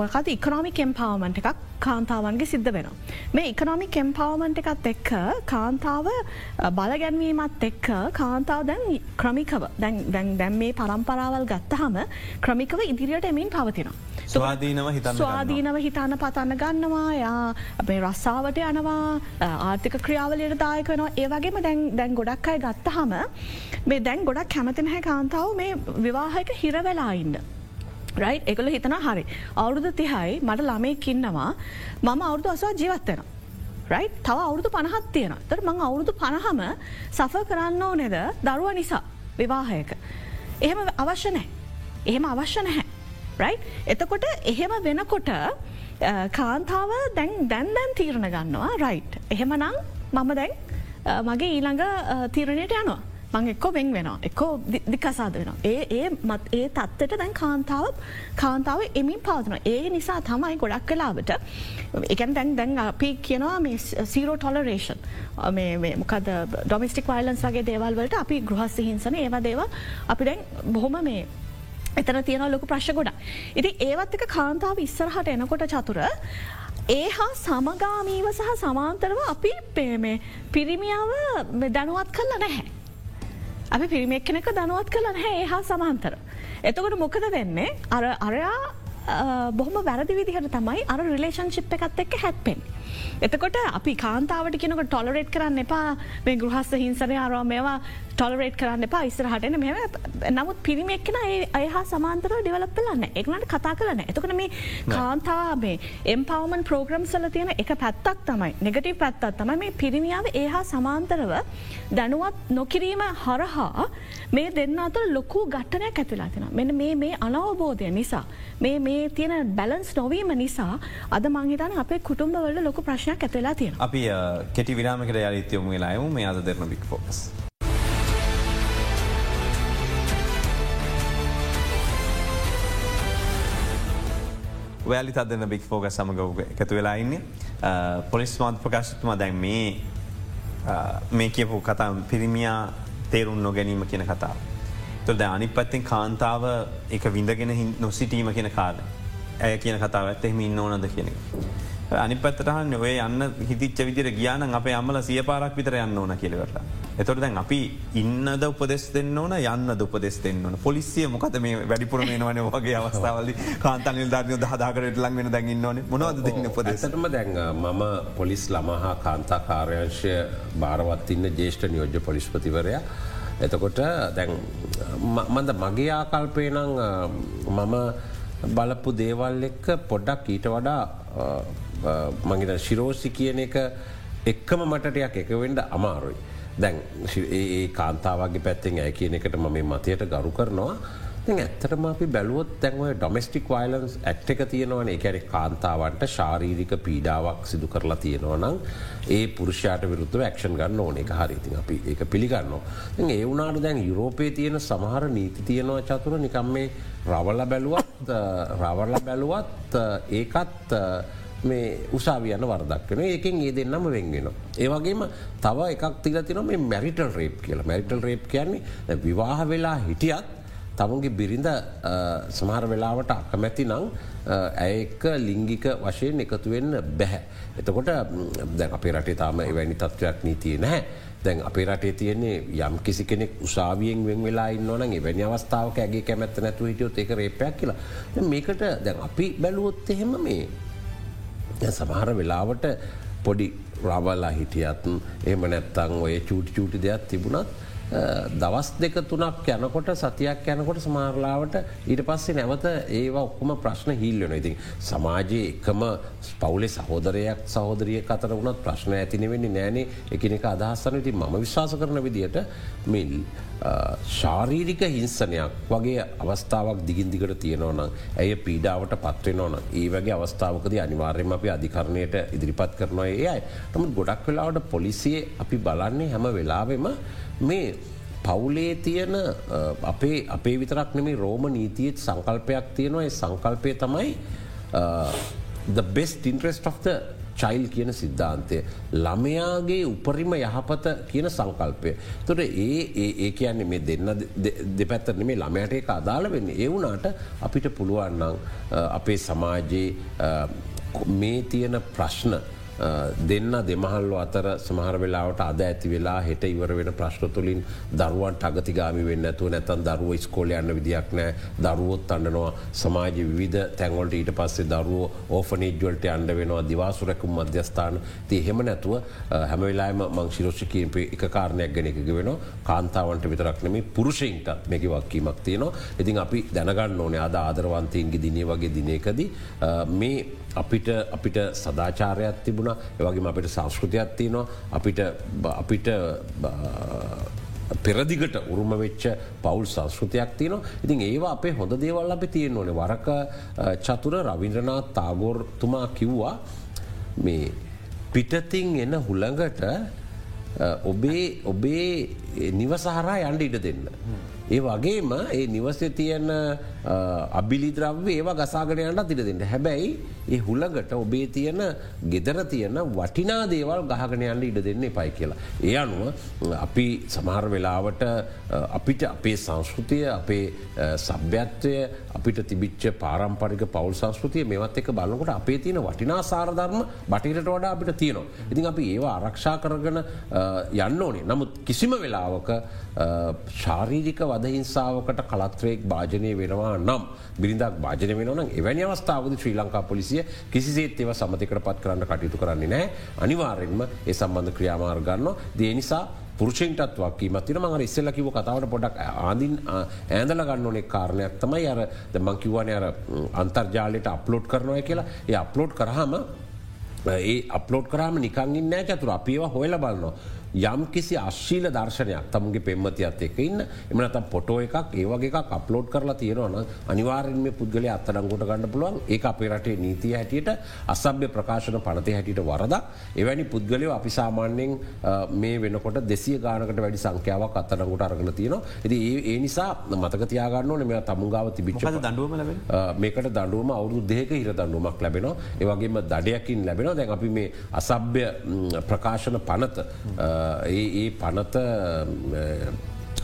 මොකද ඉකනොමි කෙම්පාවමන්ට එකක් කාන්තාවන්ගේ සිද්ධ වෙන. මේ ඉකනොමි කෙම්පාවමන්ට එකත් එක්ක කාන්තාව බලගැන්වීමත් එක්ක කාන්තාව දැන් ක්‍රමිකව දැන් දැන් මේ පරම්පරාවල් ගත්තහම ක්‍රමිකව ඉදිරියට එමින් පවතිනවා. ස්වාදීනව හිතන්න ස්වාදීනව හිතන්න පතන්න ගන්නවා. යා අපේ රස්සාාවට යනවා. ආර්ථික ක්‍රියාවලයට දායකනවා ඒවගේම දැන් දැන් ගොඩක් අයි ගත්තහම මේ දැන් ගොඩක් කැමතිනහැ කාන්තාව මේ විවාහයක හිරවෙලාඉන්න. රයි් එකල හිතන හරි අවුරුදු තිහයි මට ළමෙක් ඉන්නවා මම අවුරුදු අසවා ජීවත්වෙන. රයි් තව අවුරුදු පණහත් තියෙන තර මං අවුරුදු පණහම සෆ කරන්න ඕනෙද දරුව නිසා විවාහයක. එහෙම අවශ්‍ය නෑ. එහෙම අවශ්‍ය නැහැ. රයි් එතකොට එහෙම වෙනකොට කාන්තාව දැන් දැන් දැන් තීරණ ගන්නවා රයි් එහෙමනං මම දැන් මගේ ඊළඟ තීරණයට යනවා මං එක්කෝ වෙන් වෙනවා එක්කෝ දිකසාද වෙන ඒ ඒ මත් ඒ තත්වට දැන් කාන්තාව කාන්තාව එමින් පාදන ඒ නිසා තමයි ගොඩක් කලාවට එකන් දැන් දැන් අපි කියනවා මේ සීරෝ ටොලරේෂන් මොකද ඩොමිස්ටික් වයිලන්ස් වගේ දේවල්වලට අපි ගෘහස්ස හිංසන ඒවා දේව අපි දැන් බොහොම මේ එතන තියෙන ලොකු ප්‍රශ් ගොඩ. ඉති ඒවත් එක කාන්තාව ඉස්සරහට එනකොට චතුර ඒ හා සමගාමීව සහ සමාන්තරව අපි පේමේ පිරිමියාව දැනුවත් කල්ල නැහැ. අපි පිරිමෙක් කෙනෙක දනුවත් කළ නැහැ ඒ හා සමාන්තර. එතකොට මොකද වෙන්නේ අර අරයා බොහම වැරදි විදිහට තමයි අර රිලේෂන්ශිප් එකත් එක්ක හැත්පෙන්. එතකොට අපි කාන්තාවට කෙනක ටොලරේට් කරන්න එපා. මේ ගෘහස්ස හිංසනය අරවා මේවා ටොලරේට් කරන්න එපා. ඉස්සරහටන මෙ නමුත් පිරිමෙක්ෙන ඒ හා සමාන්තර ඩිවලප් ලන්න එක්නට කතා කරන එතකට මේ කාන්තාවේ එම්පවමන් ප්‍රෝග්‍රම් සල තියෙන එක පැත්තක් තමයි. නෙගටව පැත්තත් තමයි. මේ පිරිමියාව ඒ හා සමාන්තරව දැනුවත් නොකිරීම හරහා මේ දෙන්න අතර ලොකු ගට්ටනයක් ඇතිලා තින මෙන මේ මේ අනවබෝධය නිසා. මේ මේ තියෙන බැලන්ස් නොවීම නිසා අද මංහිතන අපේ කුටුම්බවල ලොක ප්‍රශ් ප්‍රශ්නයක් ඇතවෙලා තියෙන. අපි කෙටි විරාමකට යළිත්‍යයොම වෙලායමු මේ අද දෙරන බික් ෆෝකස්. වැලි අදන්න බික් ෆෝග සමග එකතු වෙලා ඉන්නේ පොලිස් මාත් ප්‍රකාශතුම දැන් මේ මේ කියපු කතා පිරිමියා තේරුම් නොගැනීම කියන කතාව. තුොද අනි පත්තින් කාන්තාව එක විඳගෙන නොසිටීම කියන කාල ඇය කියන කතාව ඇත්තෙම ඉන්න ඕනද කියන. අනි පත්තටහන් ඔය යන්න හිතිච්ච විදිර ගියාන අප අම්මල සිය පාරක් විතර යන්න ඕන කියලවට. එතොට දැන් අපි ඉන්නද උපදෙස් දෙන්න ඕන යන්න උපදෙස් දෙන්න ඕන පොලිසිය මොකද මේ වැඩිපුර මේනවන වගේ අවස්ථාවල කාන්තනිල් ධර්ය දහදාකරට ලං වෙන දැන්න්න ඕන මොනවද දෙන්න උපදෙසටම දැන් මම පොලිස් ළමහා කාන්තා කාර්යංශය භාරවත් ඉන්න ජේෂ්ඨ නියෝජ්‍ය පොලිස්පතිවරයා. එතකොට දැන් මන්ද මගේ ආකල්පය නං මම බලපු දේවල් එක්ක පොඩ්ඩක් ඊට වඩා මගේට ශිරෝසි කියන එක එක්කම මටටයක් එකවෙන්ඩ අමාරුයි. දැන් ඒ කාන්තාවගේ පැත්තෙන් ඇය කියන එකට ම මේ මතයට ගරු කරනවා. ඇත්තටම අපි බැලුවොත් තැන්ව ඩොමස්ටික් වයිලන්ස් ඇක්ට එක තියෙනවන. එකැන කාන්තාවන්ට ශාරීරික පීඩාවක් සිදු කරලා තියෙනවා නම් ඒ පුරුෂයාට විරුද්ධ ක්ෂන් ගන්න ඕන. එක හරිති අපි ඒක පිළිගන්න. ඒ වුනාට දැන් යුරෝපය තියෙන සමහර නීති තියෙනවා චතුර. නිකම් මේ රවල්ල බැලුවත් රවල්ල බැලුවත් ඒකත් මේ උසාවියන්න වර්දක් වෙන ඒකෙන් ඒ දෙන්නම වෙන්ගෙන. ඒවගේම තව එකක් තිල තින මේ මැරිටල් රේප් කියලා. මැරිටල් රේප් කියන්නේ විවාහ වෙලා හිටියත් තමුන්ගේ බිරිඳ සමහර වෙලාවට අකමැති නං ඇයක ලිංගික වශයෙන් එකතුවෙන්න බැහැ. එතකොට දැන් අපේ රටේ තාම එවැනි තත්ත්වයක් නීතිය නැහැ. දැන් අපේ රටේ තියෙන්නේ යම් කිසි කෙනෙක් උසාවියෙන් වෙන් වෙලා ඉන්නවන එවැනි අවස්ථාවක ඇගේ කැමැත්ත නැතු හිටියොත් එක රේපයක් කියලා. මේකට දැන් අපි බැලුවොත් එහෙම මේ සමහර වෙලාවට පොඩි රවල්ලා හිටියත් එහෙම නැත්තං ඔය චූටි චූටි දෙයක් තිබුණත් දවස් දෙක තුනක් යනකොට සතියක් යනකොට සමාරලාවට ඊට පස්සේ නැවත ඒවා ඔක්කොම ප්‍රශ්න හිල්ලන ඉතින් සමාජයේ එකම පවුලේ සහෝදරයක් සහෝදරිය කතර වුණත් ප්‍රශ්න ඇතිනෙවෙන්නේ නෑනේ එකනෙක අදහස්සන ඉතින් ම විශ්වාස කරන විදියට මිල් ශාරීරික හිංසනයක් වගේ අවස්ථාවක් දිගින් දිගට තියෙනවනම් ඇය පීඩාවට පත්වෙනවන ඒ වගේ අවස්ථාවකද අනිවාර්යම අපි අධිකරණයට ඉදිරිපත් කරනවා. ඒ අයි. නමුත් ගොඩක් වෙලාවට පොලිසියේ අපි බලන්නේ හැම වෙලාවෙම මේ පවුලේ තියෙන අපේ අපේ විතරක් නෙමේ රෝම නීතියත් සංකල්පයක් තියෙනවා ඒ සංකල්පය තමයි the best interest of the child කියන සිද්ධාන්තය. ළමයාගේ උපරිම යහපත කියන සංකල්පය. තොට ඒ ඒ කියන්නේ මේ දෙන්න දෙපැත්තන මේ ළමයට එක අදාළ වෙන්න ඒ වුනාට අපිට පුළුවන්නම් අපේ සමාජයේ මේ තියෙන ප්‍රශ්න දෙන්න දෙමහල්ලු අතර සමහර වෙලාවට අද ඇති වෙලා හෙට ඉවර වෙන ප්‍රශ්න තුළින් දරුවන් අගතිගාමි වෙන්න ඇතුව නැතන් දරුව ස්කෝල යන්න විදියක් නෑ දරුවොත් අන්නනවා සමාජ විධ තැන්වලට ඊට පස්සේ දරුව ඕෆනේජ්වලට අන්ඩ වෙනවා. දිවාසුරැකුම් මධ්‍යස්ථාන. ති එහෙම නැතුව හැමවෙලාම මංශිරෝෂ්කිීප එක කාරණයක් ගැන එක වෙන කාන්තාවන්ට විතරක්නෙම පුරුෂයින්ට මේක වක්කීමක් තියනවා. ඉතින් අපි දැනගන්න ඕනේ අද ආදරවන්තයන්ගේ දිනේ වගේ දිනයකදී මේ අපිට අපිට සදාචාරයක් තිබුණ. ඒවගේ අපිට සංස්කෘතියක් තියනවා. අපිට අපිට පෙරදිගට උරුම වෙච්ච පවුල් සංස්කෘතියක් තියනවා. ඉතින් ඒවා අපේ හොඳ දේවල් අපි තියෙන ඕනේ. වරක චතුර රවින්ද්‍රනාත් තාගෝර්තුමා කිව්වා මේ පිටතින් එන හුළඟට ඔබේ ඔබේ නිවසහරා යන්ඩ ඉඩ දෙන්න. ඒ වගේම ඒ නිවසේ තියන අබිලිද්‍රව්‍ය ඒවා ගසාගනයන්ට තිර දෙන්න හැබැයි ඒ හුළඟට ඔබේ තියෙන ගෙදර තියෙන වටිනා දේවල් ගහගනයන්ට ඉඩ දෙන්න එපයි කියලා. ඒ අනුව අපි සමහර වෙලාවට අපිට අපේ සංස්කෘතිය අපේ සභ්‍යත්වය අපිට තිබිච්ච පාරම්පරික පවල් සංස්කෘතිය මෙවත් එක බලකොට අපේ තියෙන වටිනා සාරධර්ම බටිරට වඩා අපිට තියනවා. ඉතින් අපි ඒවා ආරක්ෂා කරගන යන්න ඕනේ නමුත් කිසිම වෙලාවක ශාරීරික වදහිංසාාවකට කලත්‍රයෙක් භාජනය වෙනවා නම්. බිරිඳක් භාජන වෙනවන එවැනි අවස්ථාවද ශ්‍රී ලංකා පොලිසිය කිසිසේත් ඒව සමතිකට පත් කරන්න කටයුතු කරන්නේ නෑ අනිවාරෙන්ම ඒ සම්බන්ධ ක්‍රියාමාර් ගන්න දේ නිසා පුරුෂෙන්ටත් වක්කීමත්තින මඟ ඉස්සල්ල කිව කතාවට පොඩක් ආදින් ඇඳල ගන්න ඕනෙක් කාරණයක් තමයි අර මංකිවන අර අන්තර්ජාලයට අප්ලෝඩ් කරනය කියලා. ඒ අප්ලෝඩ් කරහම ඒ අප්ලෝඩ් කරම නිකංගින් නෑ චතුර. අපිවා හොයල බලන්නවා. යම් කිසි අශ්ශීල දර්ශනයක් තමුගේ පෙම්මතියත් එක ඉන්න. එමනත පොටෝ එකක් ඒවගේ එකක් අප්ලෝඩ් කරලා තියෙනවන අනිවාරෙන්ම පුද්ගල අත්තරංගොට ගන්න පුළුවන්. ඒ අපේ රටේ නීතිය හැටියට අසභ්‍ය ප්‍රකාශන පනති හැටියට වරද එවැනි පුද්ගලයෝ අපි සාමාන්‍යයෙන් මේ වෙනකොට දෙසිය ගානකට වැඩි සංඛ්‍යාවක් අත්තරංගොට අරගෙන තියෙනවා. ඇති ඒ නිසා මතක තියාගන්න මෙ තමුගාව තිබිච දඩුවම මේකට දඩුවම අවුදු දෙක හිර දඩුවමක් ලැබෙනවා. ඒවගේම දඩයකින් ලැබෙන දැන් අපි මේ අසභ්‍ය ප්‍රකාශන පනත ඒ පනත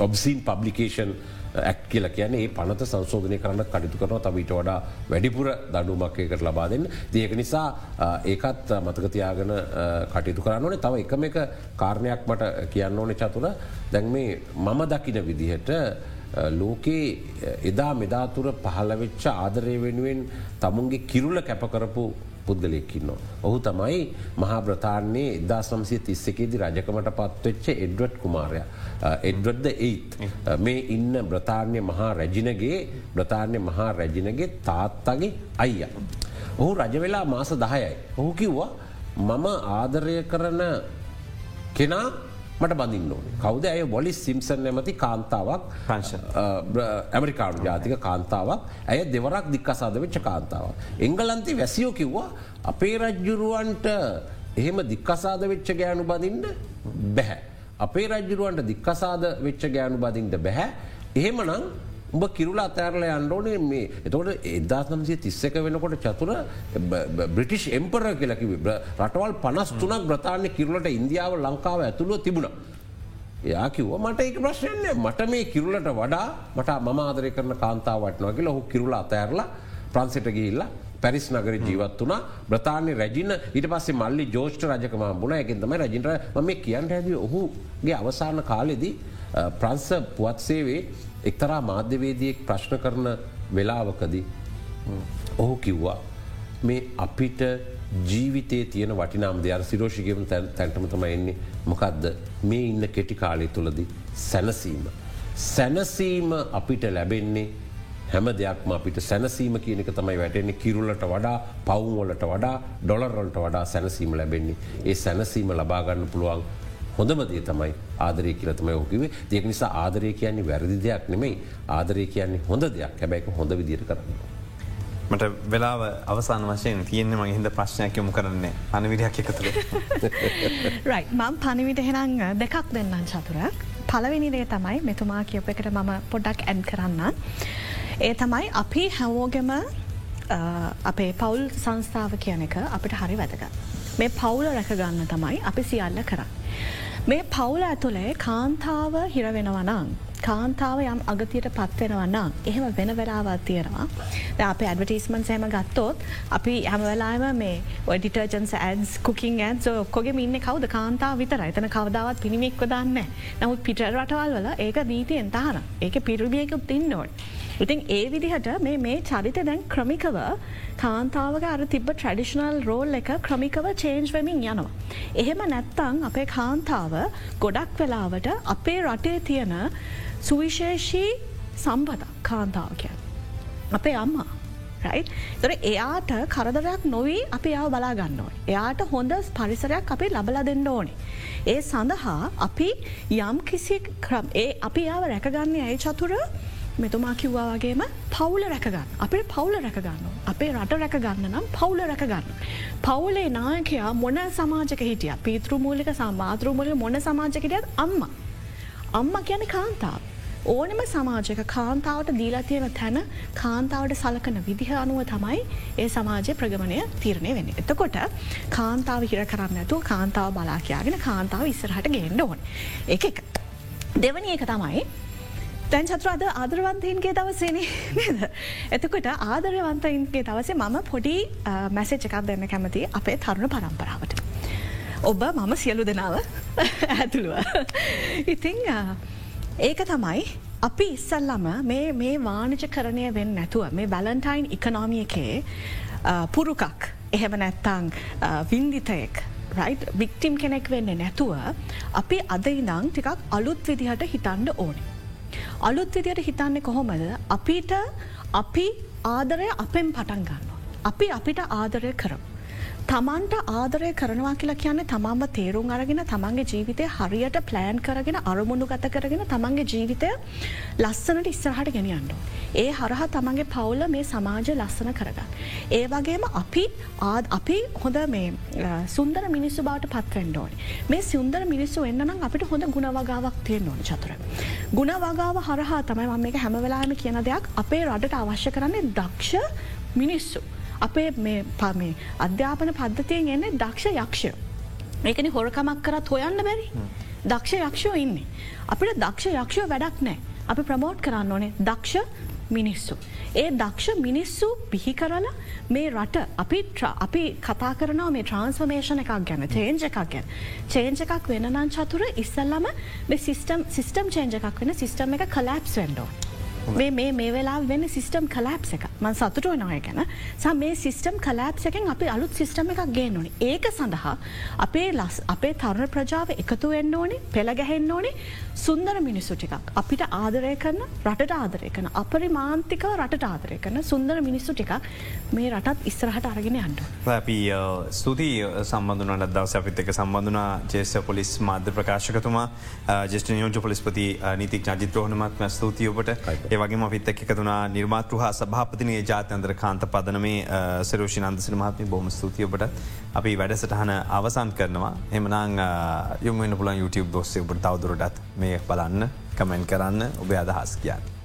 ඔබ්සින් පබ්ලිකේෂන් ඇක් කියල කියන ඒ පනත සංශෝධනය කරන්න කටිතු කරන තවිට වඩා වැඩිපුර දඩුමක්කයකට ලබා දෙන්න. ඒක නිසා uh, ඒකත් uh, මතකතියාගෙන uh, කටයුතු කරන්න ඕනේ. තව එකම එක කාරණයක් මට කියන්න ඕනෙ චතුර. දැන් මේ මම දකින විදිහට ලෝකයේ එදා මෙදාතුර පහළවෙච්ච ආදරය වෙනුවෙන් තමුන්ගේ කිරුල කැපකරපු පුද්ගලයක්කින්නවා. ඔහු තමයි මහා බ්‍රතාන්නේ එදා සම්සිය තිස්සකේදි රජකමට පත්වෙච්ච එඩ්වට් කුමාරය. එඩ්වඩ්ද ඒත් මේ ඉන්න බ්‍රතාානය මහා රැජිනගේ බ්‍රතාානය මහා රැජිනගේ තාත්තගේ අයිය. ඔහු රජවෙලා මාස දහයයි. ඔහු කිව්වා මම ආදරය කරන කෙනා මට බඳින්න ඕන. කවද? ඇය බොලි සිම්සන් නැමති කාන්තාවක් ප්‍රංශ ඇමරිකානු ජාතික කාන්තාවක්. ඇය දෙවරක් දික්කසාද වෙච්ච කාන්තාවක්. එංගලන්ති වැසියෝ කිව්වා අපේ රජ්ජුරුවන්ට එහෙම දික්කසාද වෙච්ච ගෑනු බඳින්න බැහැ. අපේ රජ්ජුරුවන්ට දික්කසාද වෙච්ච ගෑනු බදින්ට බැහැ. එහෙමනම් උඹ කිරුලා අතෑරල අන්ඩෝනේ මේ. එතකොට එදදාසම්සිය තිස්සක වෙනකොට චතුර බ්‍රිටිෂ් එම්පර කියලකි රටවල් පනස් තුනක් බ්‍රතාානය කිරුලට ඉන්දියාව ලංකාව ඇතුළුව තිබුණ. එයා කිව්ව මට ඒක ප්‍රශ්නයන්නේ මට මේ කිරුලට වඩා මට මම ආදරය කරන කාන්තාව වටනවාගේ ලොහු කිරුල අතඇරලා ප්‍රන්සිට ගිල්ලා පැරිස් නගර ජීවත් වනා බ්‍රතාානය රැජින ඊට පස්සේ මල්ලි ජෝෂ්ට රජකම බුණ ඇකින්තම රජින්ට ම කියන්න හැද ඔහුගේ අවසාන කාලෙදී ප්‍රංස පුවත්සේවේ එක්තරා මාධ්‍යවේදියෙක් ප්‍රශ්න කරන වෙලාවකදී ඔහු කිව්වා මේ අපිට ජීවිතේ තියෙන වටිනාම් දෙයක් සිරෝෂිකම තැන්ටම තම එන්නේ මොකක්ද මේ ඉන්න කෙටි කාලය තුළදී සැනසීම. සැනසීම අපිට ලැබෙන්නේ හැම දෙයක්ම අපිට සැනසීම කියනක තමයි වැටෙන්නේ කිරුල්ලට වඩා පවුන්වලට වඩා ඩොලර්වලට වඩා සැනසීම ලැබෙන්නේ. ඒ සැනසීම ලබාගන්න පුළුවන් හොඳම දේ තමයි ආදරය කියල තමයි ඕකිවේ දෙක නිසා ආදරය කියන්නේ වැරදි දෙයක් නෙමෙයි ආදරය කියන්නේ හොඳ දෙයක් හැබැයික හොඳ විදිර කරන්න. මට වෙලාව අවසාන වශයෙන් තියෙන්නේ මගේ හිද ප්‍රශ්නයක් යොමු කරන්නේ අනවිඩයක් එකතුළ. රයි මං පනිවිට හෙනං දෙකක් දෙන්නම් චතුර. පලවෙනිදේ තමයි මෙතුමා කියප එකට මම පොඩ්ඩක් ඇන් කරන්න. ඒ තමයි අපි හැවෝගෙම අපේ පවුල් සංස්ථාව කියන එක අපිට හරි වැදග. මේ පවුල රැකගන්න තමයි අපි සියල්ල කරන්න. මේ පවුල ඇතුළේ කාන්තාව හිරවෙනවනං. කාන්තාව යම් අගතියට පත්වෙනවන්නම් එහෙම වෙන වෙලාවත් තියෙනවා. අප ඇඩවටිස්මන් සෑම ගත්තොත් අපි හැමවෙලාම මේ ඩිටර්ජන්ස් ඇන්ස් කුකින් ඇන් ඔක්කොගේ ඉන්න කවද? කාන්තාව විතර එතන කවදාවත් පිණිමෙක්ව දන්න නමුත් පිට රටවල් වල ඒක නීතියෙන් තහන ඒක පිරුමියකුත් තින්නෝට. ඉතින් ඒ විදිහට මේ මේ චරිත දැන් ක්‍රමිකව කාන්තාවක අර තිබ ට්‍රඩිෂනල් රෝල් එක ක්‍රමිකව චේන්ජ් වෙමින් යනවා. එහෙම නැත්තං අපේ කාන්තාව ගොඩක් වෙලාවට අපේ රටේ තියෙන සුවිශේෂී සම්පත කාන්තාවකයන්. අපේ අම්මා. තොර එයාට කරදරයක් නොවී අපි යාව බලා ගන්න ඕන. එයාට හොඳ පරිසරයක් අපි ලබල දෙන්න ඕනේ. ඒ සඳහා අපි යම් කිසි ක්‍රම් ඒ අපි යාව රැකගන්නේ ඇයි චතුර මෙතුමා කිව්වා වගේම පවුල රැකගන්න අපේ පවුල රැකගන්න අපේ රට රැකගන්න නම් පවුල රැකගන්න. පවුලේ නායකයා මොන සමාජක හිටිය පීතෘමූලික සමාතෘමූලික මොන සමාජකටියත් අම්ම. අම්ම කියන කාන්තාව. ඕනම සමාජක කාන්තාවට දීලා තියෙන තැන කාන්තාවට සලකන විදිහ අනුව තමයි ඒ සමාජය ප්‍රගමණය තීරණය වෙන. එතකොට කාන්තාව හිර කරන්න ඇතු කාන්තාව බලා කියයාගෙන කාන්තාව ඉස්සරහට ගේන්න ඕන්. එක එක. දෙවනි එක තමයි දැන් චත්‍රාද ආදරවන්තයන්ගේ දවසේනේ (laughs) නද. එතකොට ආදරවන්තයින්ගේ දවසේ මම පොඩි මැසේජ් එකක් දෙන්න කැමති අපේ තරුණ පරම්පරාවට. ඔබ මම සියලු දෙනාව (laughs) ඇතුළුව. ඉතිං ඒක තමයි අපි ඉස්සල්ලම මේ මේ වානජ කරණය වෙන්න නැතුව මේ බැලන්ටයින් ඉකනෝමියකේ පුරුකක් එහෙම නැත්තං වින්දිතයෙක් වික්ටිම් කෙනෙක් වෙන්න නැතුව අපි අද ඉදං ටිකක් අලුත් විදිහට හිතන්ඩ ඕනේ. අලුත් විදියට හිතන්නේ කොහොමද අපිට අපි ආදරය අපෙන් පටන් ගන්න. අපි අපිට ආදරය කරමු. තමන්ට ආදරය කරනවා කියලා කියන්නේ තමන්ම තේරුම් අරගෙන තමන්ගේ ජීවිතය හරියට ප්ලෑන් කරගෙන අරමුණු ගත කරගෙන තමන්ගේ ජීවිතය ලස්සනට ඉස්සරහට ගෙනියන්න. ඒ හරහා තමන්ගේ පවුල මේ සමාජය ලස්සන කරගන්න. ඒ වගේම අපි ආද අපි හොඳ මේ සුන්දර මිනිස්සු බවට පත්වෙන්ඩෝනි. මේ සුන්දර මිනිස්සු එන්නනම් අපිට හොඳ ගුණවගාවක් තියෙන් ඕන චතුර. ගුණවගාව හරහා තමයි මම මේ හැමවෙලාම කියන දෙයක් අපේ රටට අවශ්‍ය කරන්නේ දක්ෂ මිනිස්සු. අපේ මේ පමේ අධ්‍යාපන පද්ධතියෙන් එන්නේ දක්ෂ යක්ෂය. මේකන හොරකමක් කරත් හොයන්න බැරි. දක්ෂ යක්ෂෝ ඉන්නේ. අපිට දක්ෂ යක්ෂෝ වැඩක් නෑ. අපි ප්‍රමෝට් කරන්න ඕනේ දක්ෂ මිනිස්සු. ඒ දක්ෂ මිනිස්සු පිහි කරල මේ රට අපි අපි කතා කරනවා මේ ට්‍රන්ස්වමේෂණ එකක් ගැන චේන්ජ එකක් ගැන. චේන්ජ එකක් වෙනනං චතුර ඉස්සල්ලම සිිස්ටම් චේන්ජ එකක් වෙන සිිස්ටම් එක කලෑප්ස් වෙන්ඩෝ. මේ මේ මේ වෙලා වෙන්න සිිස්ටම් කලෑප්ස එක මන් සතුටුව නොය ගැන. සම් මේ සිිස්ටම් කලෑප්සකෙන් අපි අලුත් සිිස්ටම එකක් ගේ ඕනි ඒක සඳහා අපේ ලස් අපේ තරුණ ප්‍රජාව එකතු වෙන්න ඕනි පෙළගැහෙන්න ඕනි සුන්දර මිනිස්සු ටිකක්. අපිට ආදරය කරන රටට ආදරය කන අපරි මාන්තිකව රට ආදරය කරන සුන්දර මිනිස්සු ටිකක් මේ රටත් ඉස්සරහට අරගෙන අන්ඩු. අපි ස්තුතියි සම්බඳුනට දවස අපිත් එක සම්බඳනා ජේෂ පොලිස් මාධ්‍ය ප්‍රකාශකතුමා. ජෙස්ට නියෝජ පොලිස්පති නීතික් ජිත්‍රෝහනමත්ම ස්තුතියඔබට ඒ වගේ අපිත් එක් එකතුනා නිර්මාතෘ හා සභාපතිනය ජාතන්ත්‍ර කාන්ත පදන මේ සරෝෂි නන්දසින මහත්ම බොම ස්තුතියඔබට අපි වැඩසටහන අවසන් කරනවා. එමනං යොමෙන් පුලන් YouTube දොස්සේ ඔබට තවදුරටත් මේ බලන්න කමෙන්් කරන්න ඔබේ අදහස් කියන්න.